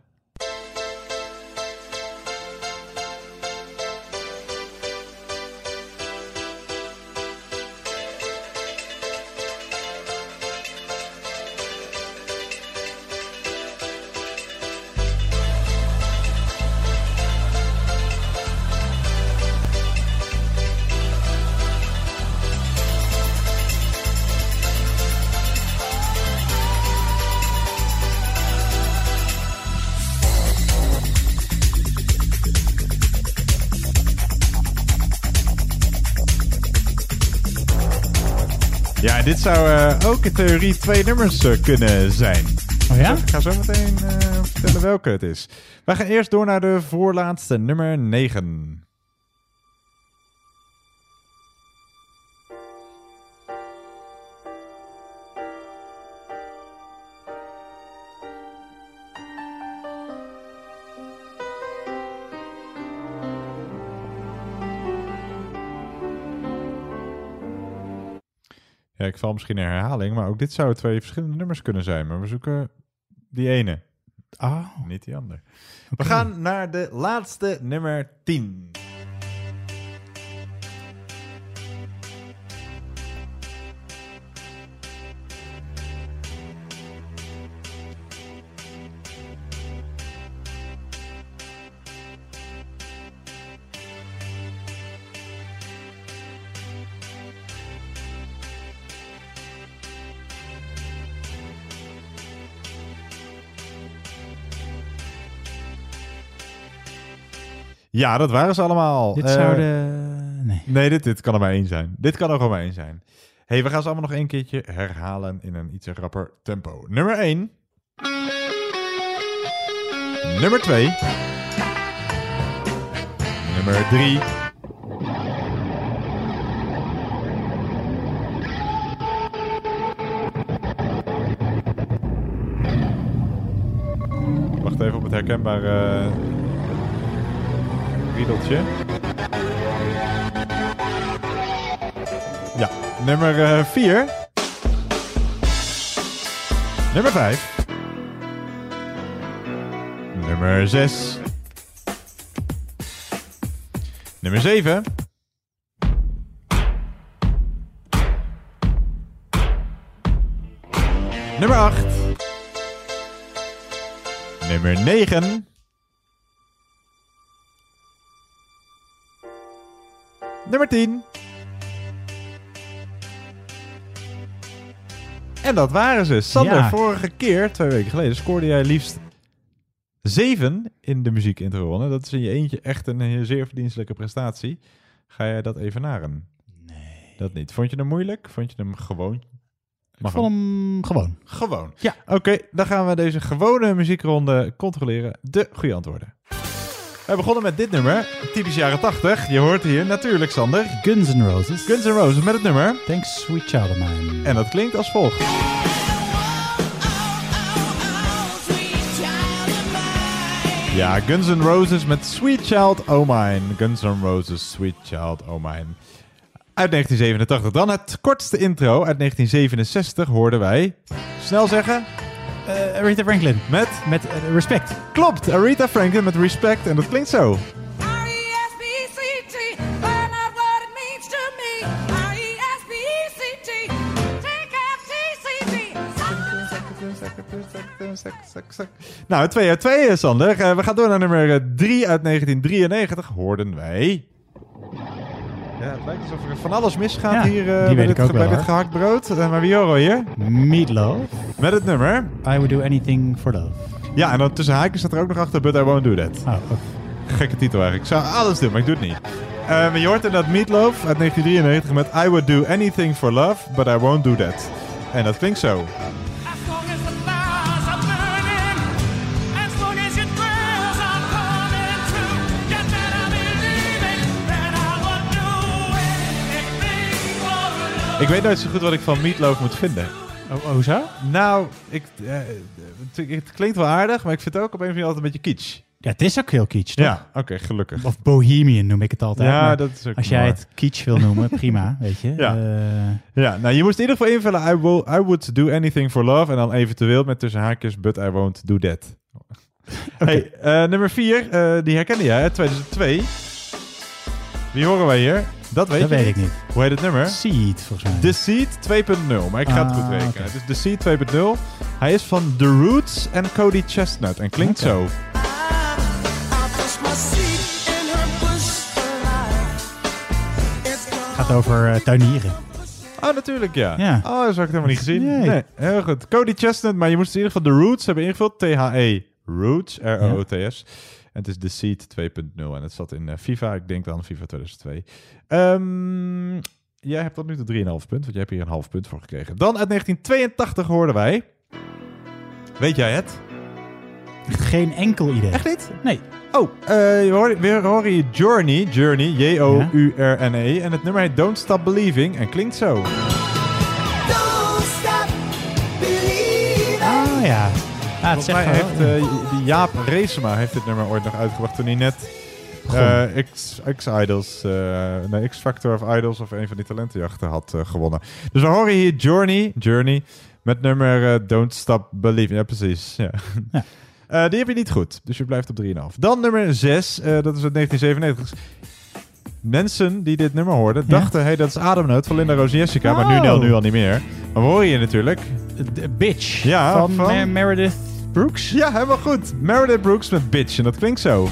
Zou eh, ook in theorie twee nummers eh, kunnen zijn. Oh ja? Ik ga zo meteen eh, vertellen welke het is. We gaan eerst door naar de voorlaatste, nummer 9. Ik val misschien in herhaling, maar ook dit zouden twee verschillende nummers kunnen zijn. Maar we zoeken die ene. Ah. Niet die andere. We gaan naar de laatste, nummer 10. Ja, dat waren ze allemaal. Dit Eh, zou de... Nee. Nee, dit, dit kan er maar één zijn. Dit kan er gewoon maar één zijn. hey, we gaan ze allemaal nog één keertje herhalen in een iets rapper tempo. Nummer 1. Nummer 2. Nummer 3. Wacht even op het herkenbare eh, riedeltje. Ja, nummer 4. nummer 5. Nummer 6. Nummer 7. Nummer 8. Nummer 9. Nummer 10. En dat waren ze. Sander, Ja. vorige keer, twee weken geleden, scoorde jij liefst 7 in de muziek ronde. Dat is in je eentje echt een eh, zeer verdienstelijke prestatie. Ga jij dat evenaren? Nee. Dat niet. Vond je hem moeilijk? Vond je hem gewoon? Ik vond hem gewoon. Gewoon. Ja. Oké, dan gaan we deze gewone muziekronde controleren. De goede antwoorden. We begonnen met dit nummer, typisch jaren 80. Je hoort hier natuurlijk, Sander. Guns N' Roses. Guns N' Roses met het nummer. Thanks, Sweet Child of Mine. En dat klinkt als volgt. Ja, Guns N' Roses met Sweet Child O' Mine. Guns N' Roses, Sweet Child O' Mine. Uit 1987. Dan het kortste intro. Uit 1967 hoorden wij... Snel zeggen... Aretha Franklin. Met? Met eh, Respect. Klopt, Aretha Franklin met Respect. En dat klinkt zo. Nou, 2 uit 2, Sander. Eh, we gaan door naar nummer 3 uit 1993. Hoorden wij... Het lijkt alsof er van alles misgaat Ja, hier bij, dit, bij dit gehakt brood. Maar wie we hier? Meatloaf. Met het nummer. I would do anything for love. Ja, en dan tussen haakjes staat er ook nog achter, but I won't do that. Oh. Gekke titel eigenlijk. Ik zou alles doen, maar ik doe het niet. Maar je hoort inderdaad Meatloaf uit 1993 met I would do anything for love, but I won't do that. En dat klinkt zo. Ik weet nooit zo goed wat ik van Meatloaf moet vinden. Oh, hoezo? Nou, ik, eh, het, het klinkt wel aardig, maar ik vind het ook op een of andere manier altijd een beetje kitsch. Ja, het is ook heel kitsch, toch? Ja, oké, gelukkig. Of Bohemian noem ik het altijd. Ja, maar dat is ook Als jij het kitsch wil noemen, prima, weet je. Ja. Eh, Ja, nou je moest in ieder geval invullen I, will, I would do anything for love. En dan eventueel met tussen haakjes, but I won't do that. Hey, eh, nummer 4, die herkende jij, hè? 2002. Wie horen wij hier? Dat weet Dat je weet ik niet. Hoe heet het nummer? Seed, volgens mij. The Seed 2.0, maar ik ga het Ah, goed rekenen. oké. Dus The Seed 2.0. Hij is van The Roots en Cody Chestnut en klinkt zo. gaat over eh, tuinieren. Oh, natuurlijk, ja. Ja. Oh, dat had ik helemaal niet gezien. Nee. Nee. heel goed. Cody Chestnut, maar je moest in ieder geval de Roots hebben ingevuld. T-H-E Roots, R-O-O-T-S. Het is The Seed 2.0 en het zat in eh, FIFA. Ik denk dan FIFA 2002. Ehm, jij hebt tot nu toe 3,5 punt, want je hebt hier een half punt voor gekregen. Dan uit 1982 hoorden wij... Weet jij het? Geen enkel idee. Echt niet? Nee. Oh, eh, we, horen, hier Journey, Journey, J-O-U-R-N-E. En het nummer heet Don't Stop Believing en klinkt zo. Ah ja. Ah, Volgens mij heeft eh, die Jaap Reesema heeft dit nummer ooit nog uitgebracht toen hij net eh, X, X-Idols, eh, nee, X-Factor of Idols of een van die talentenjachten had gewonnen. Dus we horen hier Journey, Journey met nummer Don't Stop Believing. Ja, precies. Ja. Die heb je niet goed, dus je blijft op 3,5. Dan nummer 6, dat is uit 1997. Mensen die dit nummer hoorden, Ja? dachten, hey, dat is Ademnood van Linda Roos en Jessica, maar nu, Oh. al, nu al niet meer. Maar horen hier natuurlijk De Bitch Ja, van, van- Mer- Meredith Brooks. ja, helemaal goed. Meredith Brooks met Bitch. En dat klinkt zo.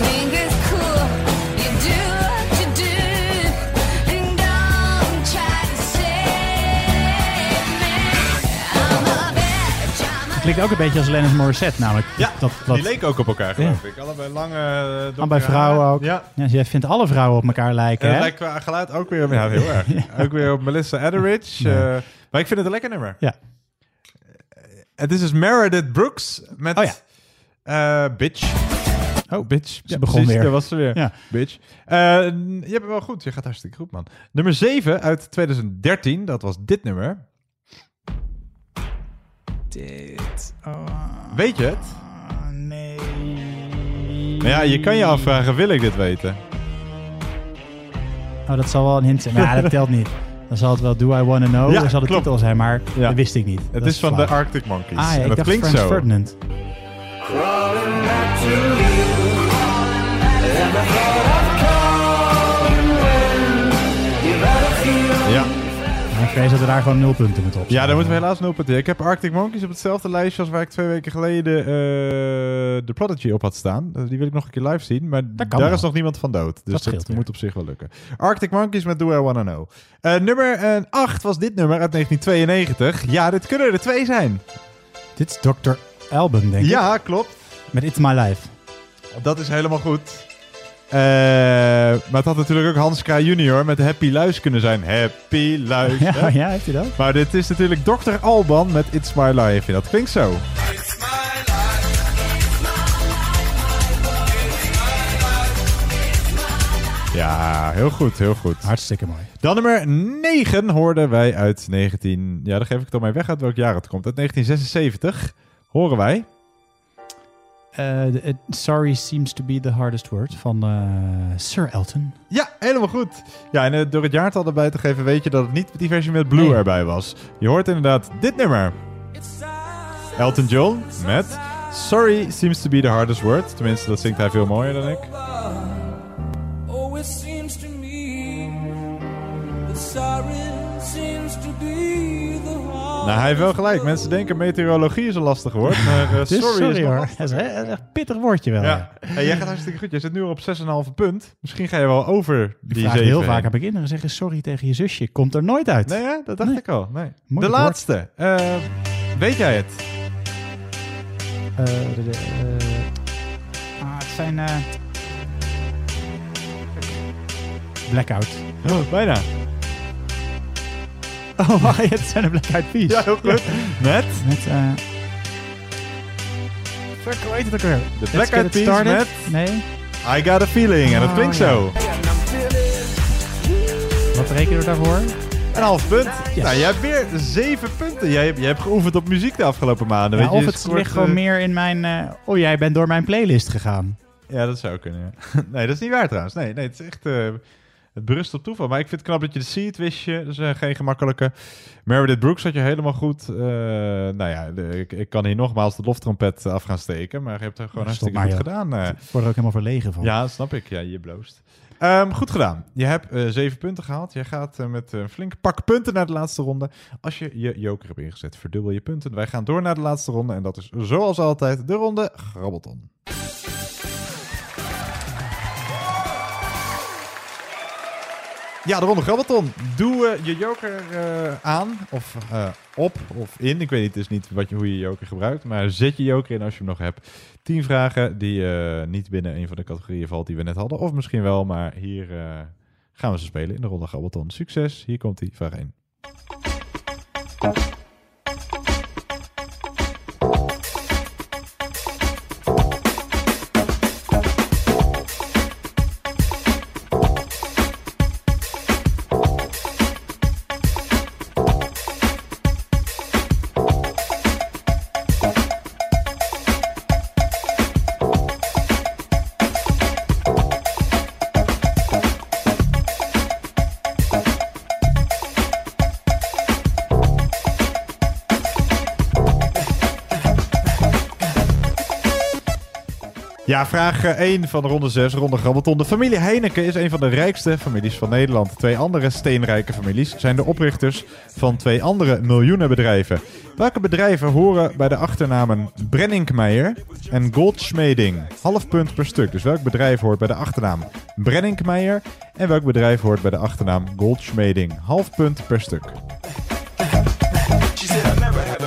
think it's cool. You do what you do, and don't try to save me. I'm a bitch. I'm a Klinkt ook een beetje als Lennon Morissette, namelijk. Ja, dat, dat, Die leken ook op elkaar, geloof Ja. ik. Allebei lange, eh, donkere Allebei vrouwen ook. Ja. Ja, jij vindt alle vrouwen op elkaar lijken, En hè? lijkt qua geluid ook weer, ja, heel erg. Ook weer op Melissa Etheridge. Eh, maar ik vind het een lekker nummer. Ja. Het is dus Meredith Brooks met Oh ja. eh, Bitch. Oh, Bitch. Ja, begon precies, weer. Daar was ze weer. Ja. Bitch. Eh, je hebt het wel goed. Je gaat hartstikke goed, man. Nummer 7 uit 2013. Dat was dit nummer. Dit. Oh, Weet je het? nee. Nou ja, je kan je afvragen, wil ik dit weten? Oh, dat zal wel een hint zijn. Maar ja, dat telt niet. Dan zal het wel Do I Wanna Know. Ja, dat zal de klopt. titel zijn, maar Ja. dat wist ik niet. Het Dat is van flauw. de Arctic Monkeys. Ah ja, en ik dat dacht klinkt Franz zo. Ferdinand. Dat we daar gewoon nul punten moeten op. Ja, daar moeten we helaas nul punten. Ik heb Arctic Monkeys op hetzelfde lijstje als waar ik twee weken geleden eh de Prodigy op had staan. Eh, Die wil ik nog een keer live zien, maar daar wel. is nog niemand van dood. Dus dat, moet op zich wel lukken. Arctic Monkeys met Do I Wanna Know. Eh, nummer 8 was dit nummer uit 1992. Ja, dit kunnen er twee zijn. Dit is Dr. Album, denk ik. Ja, klopt. Met It's My Life. Dat is helemaal goed. Eh, maar het had natuurlijk ook Hans Kraaij junior met Happy Luis kunnen zijn. Happy Luis. Ja, hè? ja, heeft hij dat? Maar dit is natuurlijk Dr. Alban met It's My Life. En dat klinkt zo. Ja, heel goed, heel goed. Hartstikke mooi. Dan nummer 9 hoorden wij uit 19... Ja, daar geef ik het al mee weg uit welk jaar het komt. Uit 1976 horen wij... Eh, sorry seems to be the hardest word van eh, Sir Elton. Ja, helemaal goed. Ja, en eh, door het jaartal erbij te geven weet je dat het niet die versie met Blue Nee. erbij was. Je hoort inderdaad dit nummer. Elton John met Sorry seems to be the hardest word. Tenminste, dat zingt hij veel mooier dan ik. Nou, hij heeft wel gelijk. Mensen denken meteorologie is een lastig woord. Maar is sorry, is nog hoor. Dat is een echt een pittig woordje wel. Ja. Hey, jij gaat hartstikke goed. Jij zit nu op 6,5 punt. Misschien ga je wel over Ik die vraag 7 heel vaak aan mijn kinderen. Zeggen sorry tegen je zusje. Komt er nooit uit. Nee, hè? dat dacht Nee. ik al. Nee. De Moeilijk laatste. Eh, weet jij het? Eh, de- de- ah, het zijn... Blackout. Oh, bijna. Oh, het zijn de Blackout Peas. Ja, heel goed. Met? Met... eh Fuck, hoe heet het ook weer? De Black Eyed Peas met- Nee. I got a feeling. En dat Oh, klinkt ja. zo. Wat rekenen we daarvoor? Een half punt. Nou, jij hebt weer zeven punten. Jij, hebt- jij hebt geoefend op muziek de afgelopen maanden. Ja, weet je, of je het scoort, ligt gewoon eh, meer in mijn... eh, oh, jij bent door mijn playlist gegaan. Ja, dat zou kunnen. ja. nee, dat is niet waar trouwens. Nee, nee het is echt... eh, het berust op toeval. Maar ik vind het knap dat je de seed wist je. Dat is eh, geen gemakkelijke. Meredith Brooks had je helemaal goed. Eh, nou ja, de- ik, ik kan hier nogmaals de loftrompet af gaan steken. Maar je hebt er gewoon hartstikke maar, goed joh. gedaan. eh. Ik word er ook helemaal verlegen van. Ja, snap ik. Ja, je bloost. Ehm, goed gedaan. Je hebt eh, zeven punten gehaald. Jij gaat eh, met een flink pak punten naar de laatste ronde. Als je je joker hebt ingezet, verdubbel je punten. Wij gaan door naar de laatste ronde. En dat is zoals altijd de ronde Grabbelton. Ja, de ronde Grabbelton. Doe eh, je joker eh, aan of eh, op of in. Ik weet niet, is niet wat je, hoe je joker gebruikt. Maar zet je joker in als je hem nog hebt. Tien vragen die niet binnen een van de categorieën valt die we net hadden. Of misschien wel, maar hier gaan we ze spelen in de ronde Grabbelton. Succes, hier komt hij, vraag 1. Ja, vraag 1 van de ronde 6, ronde Grabbelton. De familie Heineken is een van de rijkste families van Nederland. Twee andere steenrijke families zijn de oprichters van twee andere miljoenenbedrijven. Welke bedrijven horen bij de achternamen Brenninkmeijer en Goldschmeding? Half punt per stuk. Dus welk bedrijf hoort bij de achternaam Brenninkmeijer en welk bedrijf hoort bij de achternaam Goldschmeding? Half punt per stuk.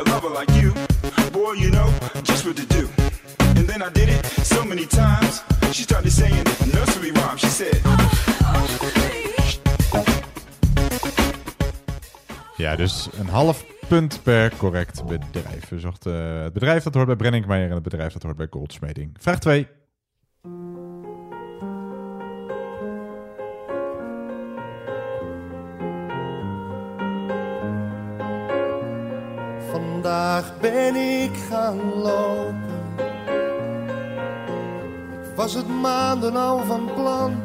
Lover many times. She started saying nursery rhyme. She said, Ja, dus een half punt per correct bedrijf. We zochten eh, het bedrijf dat hoort bij Brenninkmeijer en het bedrijf dat hoort bij Goldsmeding. Vraag 2. Vandaag ben ik gaan lopen. Was het maanden al van plan.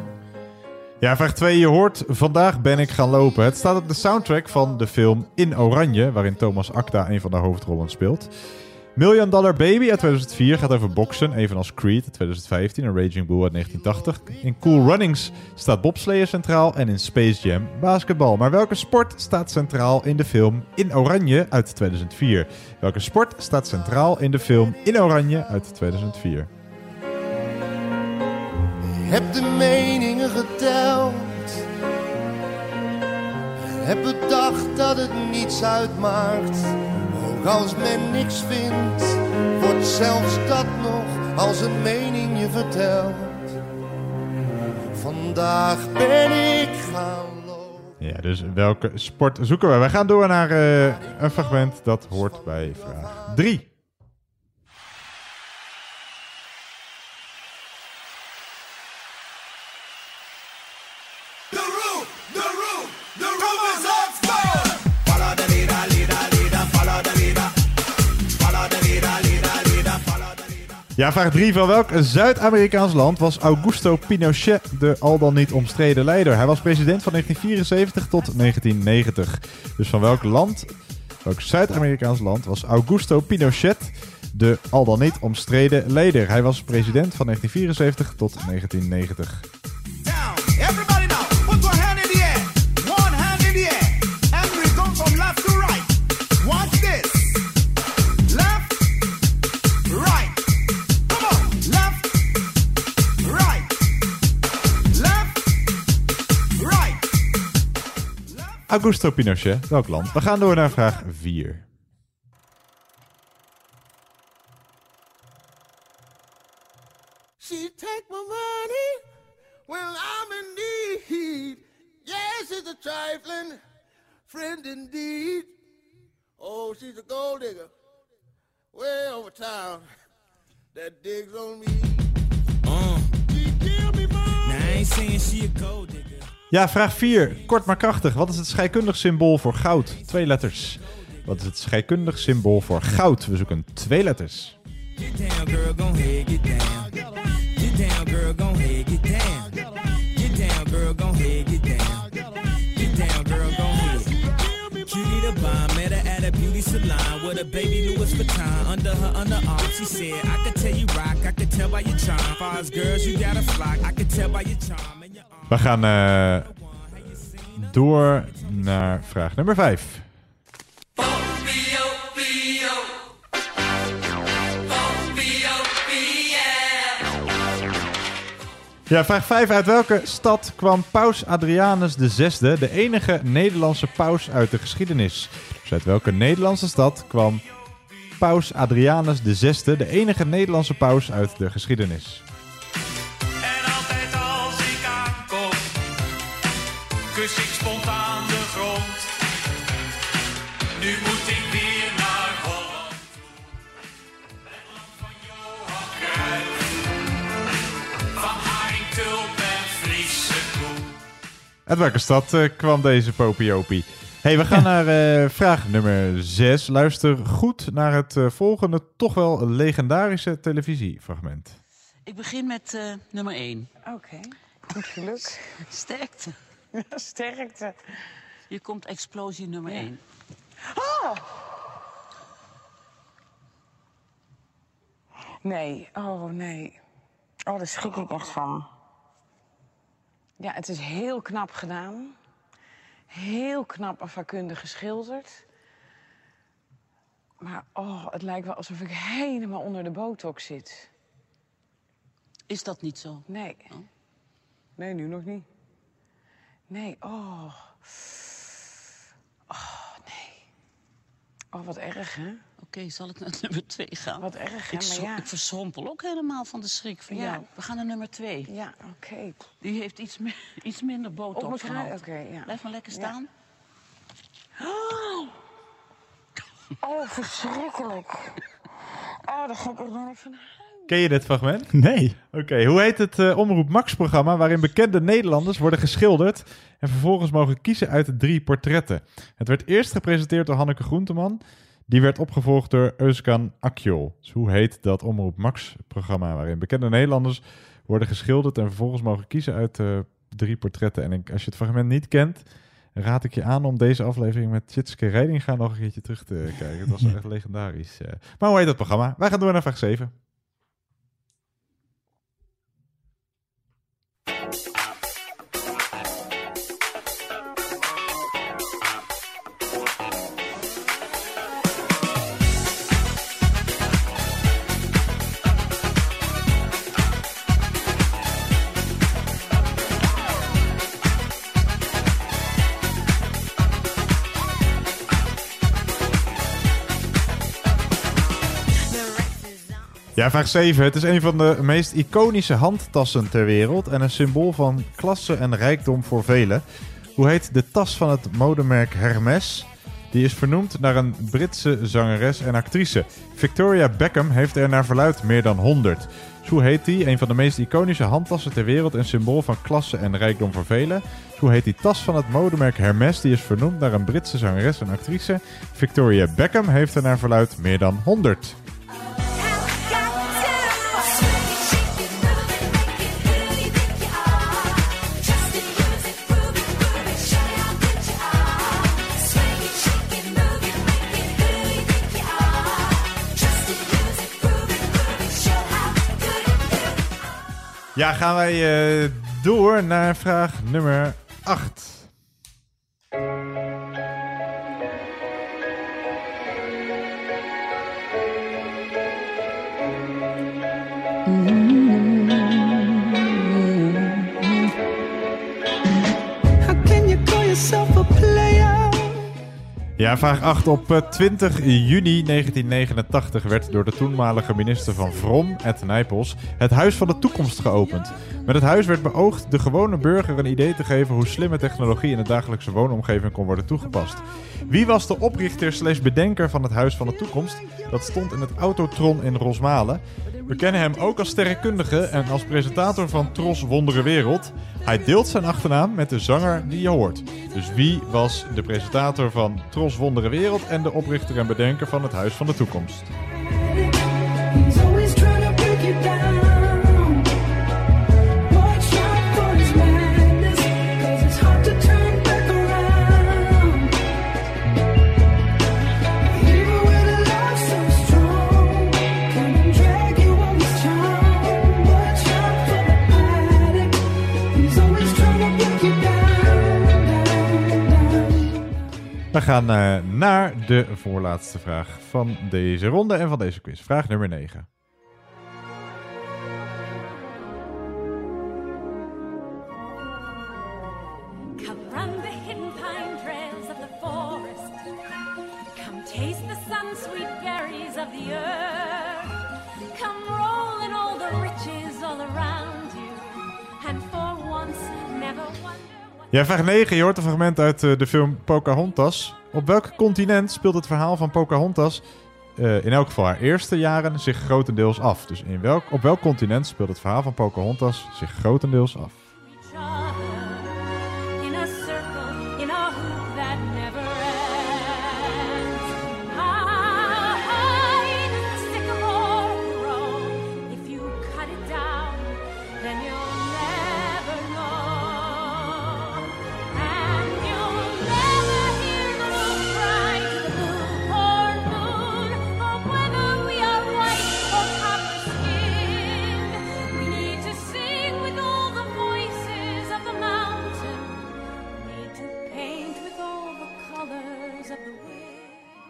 Ja, vraag 2. Je hoort Vandaag ben ik gaan lopen. Het staat op de soundtrack van de film In Oranje, waarin Thomas Acta een van de hoofdrollen speelt. Million Dollar Baby uit 2004 gaat over boksen, evenals Creed uit 2015 en Raging Bull uit 1980. In Cool Runnings staat bobsleeën centraal en in Space Jam basketbal. Maar welke sport staat centraal in de film In Oranje uit 2004? Welke sport staat centraal in de film In Oranje uit 2004? Heb de meningen geteld. En heb bedacht dat het niets uitmaakt. Ook als men niks vindt, wordt zelfs dat nog als een mening je vertelt. Vandaag ben ik gaan Ja, dus welke sport zoeken we? Wij gaan door naar eh, een fragment dat hoort bij vraag 3. Ja, vraag 3. Van welk Zuid-Amerikaans land was Augusto Pinochet de al dan niet omstreden leider? Hij was president van 1974 tot 1990. Dus van welk land, welk Zuid-Amerikaans land was Augusto Pinochet de al dan niet omstreden leider? Hij was president van 1974 tot 1990. Augusto Pinochet, welk land? We gaan door naar vraag 4. She take my money when I'm in need. Yes, she's a trifling friend indeed. Oh, she's a gold digger. Way over town. That digs on me. Uh. She give me money. Now I ain't saying she a gold digger. Ja, vraag 4. Kort maar krachtig. Wat is het scheikundig symbool voor goud? Twee letters. Wat is het scheikundig symbool voor goud? We zoeken twee letters. Girls, you flock, I tell by your charm. We gaan eh, door naar vraag nummer 5. Ja, vraag 5. Uit welke stad kwam Paus Adrianus VI, de enige Nederlandse paus uit de geschiedenis? Dus uit welke Nederlandse stad kwam Paus Adrianus VI, de enige Nederlandse paus uit de geschiedenis? Uit welke stad eh, kwam deze Popiopie? hey, we gaan naar eh, vraag nummer 6. Luister goed naar het eh, volgende, toch wel legendarische televisiefragment. Ik begin met eh, nummer 1. Oké, goed geluk. Sterkte. Sterkte. Hier komt explosie nummer 1. Oh! Nee, oh nee. Oh, daar schrik ik echt van. Ja, het is heel knap gedaan. Heel knap en vakkundig geschilderd. Maar oh, het lijkt wel alsof ik helemaal onder de botox zit. Is dat niet zo? Nee. Nee, nu nog niet. Nee, oh. Oh, nee. Oh, wat erg, hè? Oké, zal ik naar nummer 2 gaan? Wat erg, hè? Ik, Maar ja. ik verschrompel ook helemaal van de schrik van Ja. jou. We gaan naar nummer 2. Ja, oké. Die heeft iets, me- iets minder Op botox kruid? Oké, ja. Blijf maar lekker Ja. staan. Oh, oh verschrikkelijk. Oh, daar ga ik bijna van Ken je dit fragment? Nee. Oké, hoe heet het eh, Omroep Max-programma waarin bekende Nederlanders worden geschilderd en vervolgens mogen kiezen uit drie portretten? Het werd eerst gepresenteerd door Hanneke Groenteman. Die werd opgevolgd door Euskan Akjol. Dus hoe heet dat Omroep Max-programma waarin bekende Nederlanders worden geschilderd en vervolgens mogen kiezen uit eh, drie portretten? En ik, als je het fragment niet kent, raad ik je aan om deze aflevering met Tjitske Reidinga nog een keertje terug te kijken. Het was echt legendarisch. eh. Maar hoe heet dat programma? Wij gaan door naar vraag 7. Ja, vraag 7. Het is een van de meest iconische handtassen ter wereld en een symbool van klasse en rijkdom voor velen. Hoe heet de tas van het modemerk Hermes? Die is vernoemd naar een Britse zangeres en actrice. Victoria Beckham heeft er naar verluid meer dan 100. Dus hoe heet die? Een van de meest iconische handtassen ter wereld en symbool van klasse en rijkdom voor velen. Hoe heet die tas van het modemerk Hermes? Die is vernoemd naar een Britse zangeres en actrice. Victoria Beckham heeft er naar verluid meer dan 100. Ja, gaan wij eh, door naar vraag nummer 8. Vraag 8. Op eh, 20 juni 1989 werd door de toenmalige minister van Vrom, Ed Nijpels, het Huis van de Toekomst geopend. Met het huis werd beoogd de gewone burger een idee te geven hoe slimme technologie in de dagelijkse woonomgeving kon worden toegepast. Wie was de oprichter slash bedenker van het Huis van de Toekomst? Dat stond in het Autotron in Rosmalen. We kennen hem ook als sterrenkundige en als presentator van Tros Wondere Wereld. Hij deelt zijn achternaam met de zanger die je hoort. Dus wie was de presentator van Tros Wondere Wereld en de oprichter en bedenker van het Huis van de Toekomst? We gaan eh, naar de voorlaatste vraag van deze ronde en van deze quiz. Vraag nummer 9. Ja, vraag 9. Je hoort een fragment uit eh, de film Pocahontas. Op welk continent speelt het verhaal van Pocahontas eh, in elk geval haar eerste jaren zich grotendeels af? Dus in welk, op welk continent speelt het verhaal van Pocahontas zich grotendeels af?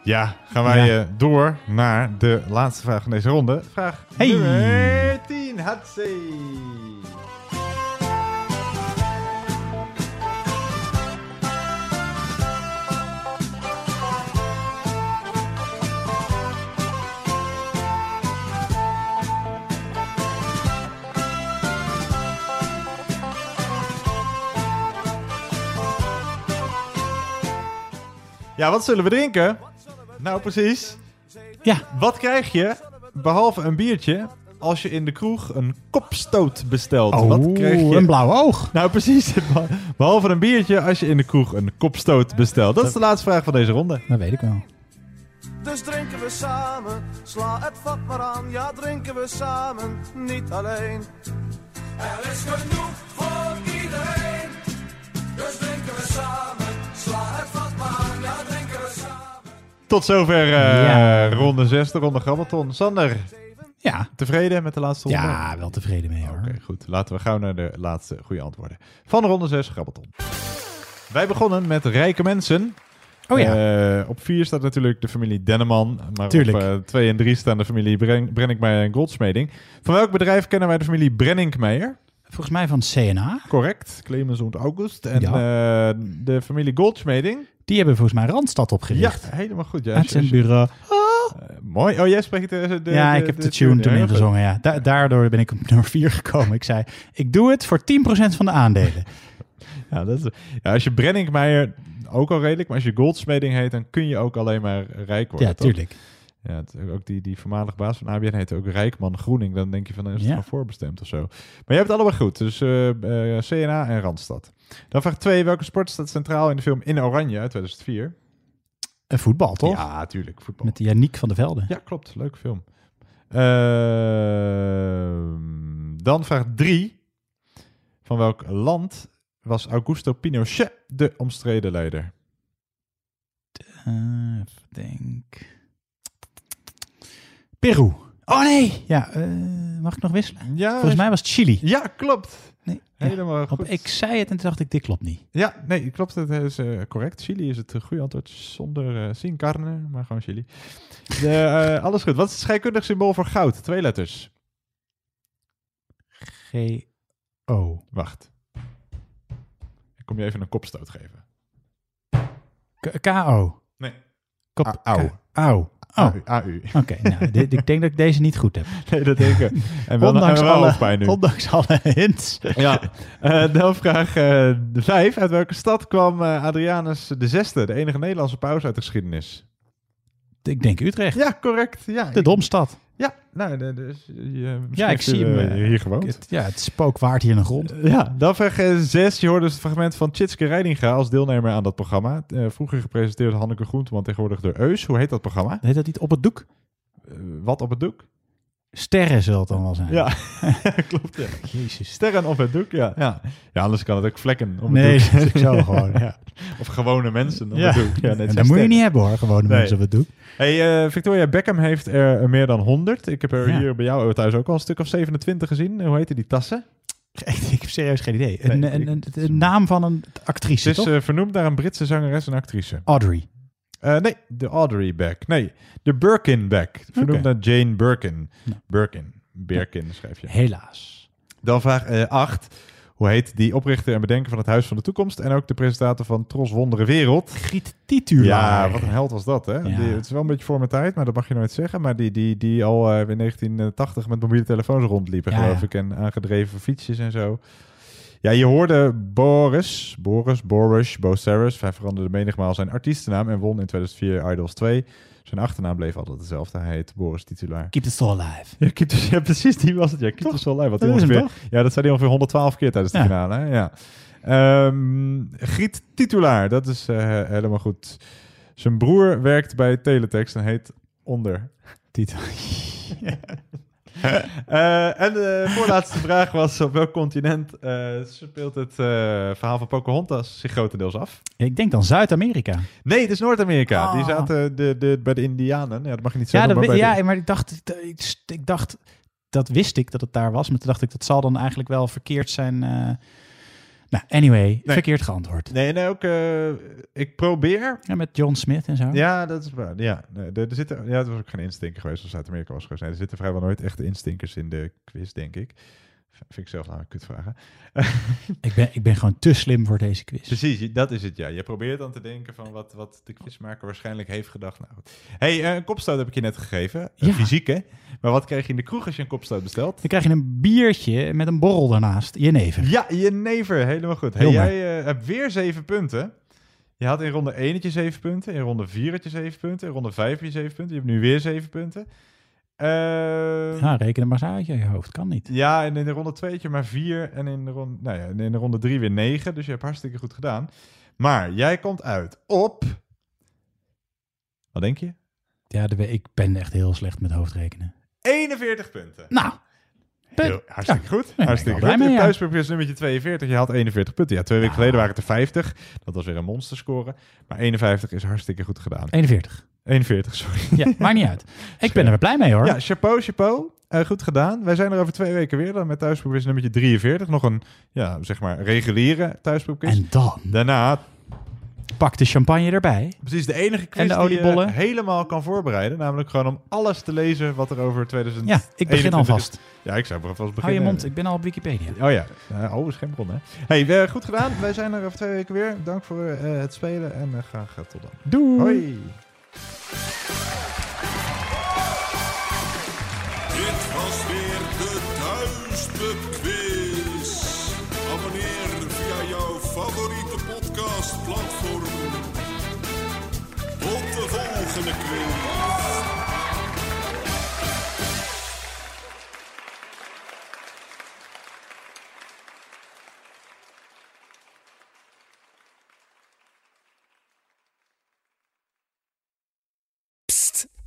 Ja, gaan wij Ja. eh, door naar de laatste vraag van deze ronde. Vraag Hey. nummer 10. Hatsé. Ja, wat zullen we drinken? Nou, precies. Ja. Wat krijg je, behalve een biertje, als je in de kroeg een kopstoot bestelt? Oh, Wat krijg je? een blauw oog. Nou, precies. Behalve een biertje als je in de kroeg een kopstoot bestelt. Dat is de laatste vraag van deze ronde. Dat weet ik wel. Dus drinken we samen, sla het vat maar aan. Ja, drinken we samen, niet alleen. Er is genoeg voor iedereen. Dus drinken we samen, Tot zover eh, Ja. ronde 6, de ronde Grabbelton. Sander, Ja. tevreden met de laatste ronde? Ja, wel tevreden mee hoor. Oké, goed. Laten we gauw naar de laatste goede antwoorden. Van ronde 6, Grabbelton. Wij begonnen met rijke mensen. Oh ja. Eh, op 4 staat natuurlijk de familie Denneman. Maar Tuurlijk. op 2 en 3 staan de familie Bren Brenninkmeijer en Goldsmeding. Van welk bedrijf kennen wij de familie Brenninkmeijer? Volgens mij van CNA. Correct, Clemens und August. En Ja. eh, de familie Goldschmeding. Die hebben volgens mij Randstad opgericht. Ja, helemaal goed. Ja. Uitzendbureau. Eh, mooi. Oh, jij spreekt de, de ja, de- ik heb de, de tune toen ingezongen. Ja. Da- daardoor ben ik op nummer 4 gekomen. Ik zei, ik doe het voor 10% van de aandelen. Ja, dat is, ja, als je Brenninkmeijer ook al redelijk, maar als je Goldsmeding heet, dan kun je ook alleen maar rijk worden. Ja, toch? Ja, ook die, die voormalig baas van ABN heette ook Rijkman Groening. Dan denk je van, is het Ja. gewoon voorbestemd of zo. Maar je hebt het allebei goed. Dus eh, eh, CNA en Randstad. Dan vraag 2. Welke sport staat centraal in de film In Oranje uit 2004? Een voetbal, toch? Ja, tuurlijk. Voetbal. Met Yannick van der Velde. Ja, klopt. Leuke film. Dan vraag 3. Van welk land was Augusto Pinochet de omstreden leider? Eh, denk. Peru. Oh nee! Ja, eh, mag ik nog wisselen? Ja, Volgens mij was het Chili. Ja, klopt. Nee, ja. Helemaal Op, goed. ik zei het en toen dacht ik, dit klopt niet. Ja, nee, klopt. Het is eh, correct. Chili is het eh, goede antwoord. Zonder uh, sin carne, maar gewoon chili. De, alles goed. Wat is het scheikundig symbool voor goud? Twee letters. G-O. Wacht. Ik kom je even een kopstoot geven. K- K-O. Nee. Kop, Au. Au. Oh. AU. AU. Oké, nou, dit- ik denk dat ik deze niet goed heb. Nee, dat denk ik. En wel, ondanks, en wel alle, hoofdpijn nu. ondanks alle hints. Ja, Eh dan vraag eh, de vijf. Uit welke stad kwam eh, Adrianus de zesde, de enige Nederlandse paus uit de geschiedenis? Ik denk Utrecht. Ja, correct. Ja, De Domstad. Ja, nou, de- dus, je, Ja, ik zie hem. eh, eh, hier gewoond. het- ja, het spookwaard hier in de grond. Ja, dan vraag eh, zes. Je hoorde dus het fragment van Tjitske Reidinga als deelnemer aan dat programma. Vroeger gepresenteerd Hanneke Groenteman, tegenwoordig door Eus. Hoe heet dat programma? Heet dat niet op het doek? Wat op het doek? Sterren zal het dan wel zijn. Ja, klopt. Ja. Jezus. Sterren op het doek, ja. ja. Ja, anders kan het ook vlekken op Nee, het doek. dat is ook zo gewoon, ja. Of gewone mensen op Ja. het doek. Ja, net en dat moet je niet hebben hoor, gewone Nee. mensen op het doek. Hey, eh, Victoria Beckham heeft er meer dan 100. Ik heb er Ja. hier bij jou thuis ook al een stuk of 27 gezien. Hoe heette die tassen? Ik heb serieus geen idee. Een, Nee, een, een, een naam van een actrice, Het is eh, vernoemd naar een Britse zangeres en actrice. Audrey. Eh, nee, de Audrey Beck. Nee, de Birkin Beck. Vernoemd naar Jane Birkin. Birkin. Birkin schrijf je. Helaas. Dan vraag 8. Hoe heet die oprichter en bedenker van het Huis van de Toekomst en ook de presentator van Tros Wondere Wereld? Griet Titulaar. Ja, wat een held was dat, hè? Ja. Die, het is wel een beetje voor mijn tijd, maar dat mag je nooit zeggen. Maar die, die, die al eh, in 1980 met mobiele telefoons rondliepen, Ja, geloof ik. En aangedreven fietsjes en zo. Ja, je hoorde Boris, Boris, Boris, Bo. Hij veranderde menigmaal zijn artiestennaam en won in 2004 Idols 2. Zijn achternaam bleef altijd hetzelfde. Hij heet Boris Titulaar. Keep the soul alive. Ja, keep the- ja, precies, die was het. Ja, keep the soul alive. Wat Dat hem ongeveer, ja, dat zei hij ongeveer 112 keer tijdens de Ja. finale. Hè? Ja. Ehm, Griet Titulaar, dat is eh, helemaal goed. Zijn broer werkt bij Teletext en heet Onder. Titel. Eh, en de voorlaatste vraag was: op welk continent eh, speelt het eh, verhaal van Pocahontas zich grotendeels af? Ik denk dan Zuid-Amerika. Nee, het is Noord-Amerika. Ah. Die zaten de, de, bij de Indianen. Ja, dat mag je niet Ja, zeggen. dat, maar ja de- maar ik dacht, ik, ik dacht, dat wist ik dat het daar was. Maar toen dacht ik, dat zal dan eigenlijk wel verkeerd zijn. Nou, anyway, verkeerd geantwoord. Nee, nee, ook. eh, ik probeer. Ja, met John Smith en zo. Ja, dat is waar. Ja, nee, er, er zitten, ja, het was ook geen instinker geweest als Zuid-Amerika was geweest. Nee, er zitten vrijwel nooit echte instinkers in de quiz, denk ik. Vind ik zelf nou een kutvragen. Ik, ben, ik ben gewoon te slim voor deze quiz. Precies, je- dat is het, ja. Je probeert dan te denken van wat, wat de quizmaker waarschijnlijk heeft gedacht. Nou, hey, eh, een kopstoot heb ik je net gegeven. Een Ja. fysieke. Maar wat krijg je in de kroeg als je een kopstoot bestelt? Dan krijg je een biertje met een borrel daarnaast. Jenever. Ja, je never. Helemaal goed. Hey, jij eh, hebt weer zeven punten. Je had in ronde 1 had je 7 punten. In ronde 4 had je 7 punten. In ronde 5 heb je 7 punten. Je hebt nu weer 7 punten. Eh, Ja, reken maar eens uit je hoofd. Kan niet. ja, en in de ronde 2 had je maar 4. En in de ronde, nou ja, en in de ronde 3 weer 9. Dus je hebt hartstikke goed gedaan. Maar jij komt uit op. Wat denk je? Ja, de, ik ben echt heel slecht met hoofdrekenen. 41 punten. Nou, Heel, hartstikke goed. Hartstikke goed. mee, ja. Thuispapier's nummertje 42. Je had 41 punten. Ja, twee weken geleden waren het er 50. Dat was weer een monsterscore. Maar 51 is hartstikke goed gedaan. 41. 41, sorry. Ja, maakt niet uit. Ik ben er wel blij mee hoor. Ja, chapeau, chapeau. Eh, goed gedaan. Wij zijn er over twee weken weer dan met thuisproefquiz nummertje 43. Nog een, ja, zeg maar, reguliere thuisproefquiz. En dan Daarna, pak de champagne erbij. precies de enige quiz En de die je helemaal kan voorbereiden. Namelijk gewoon om alles te lezen wat er over 2000. Ja, ik begin alvast. Ja, ik zou vast beginnen. Hou je mond, ik ben al op Wikipedia. Oh ja, Eh, oh, is geen bron, hè? Hey, goed gedaan. Wij zijn er over twee weken weer. Dank voor eh, het spelen en graag tot dan. Doei. Hoi. Dit was weer de Thuispubquiz. Abonneer via jouw favoriete podcastplatform. Tot de volgende quiz.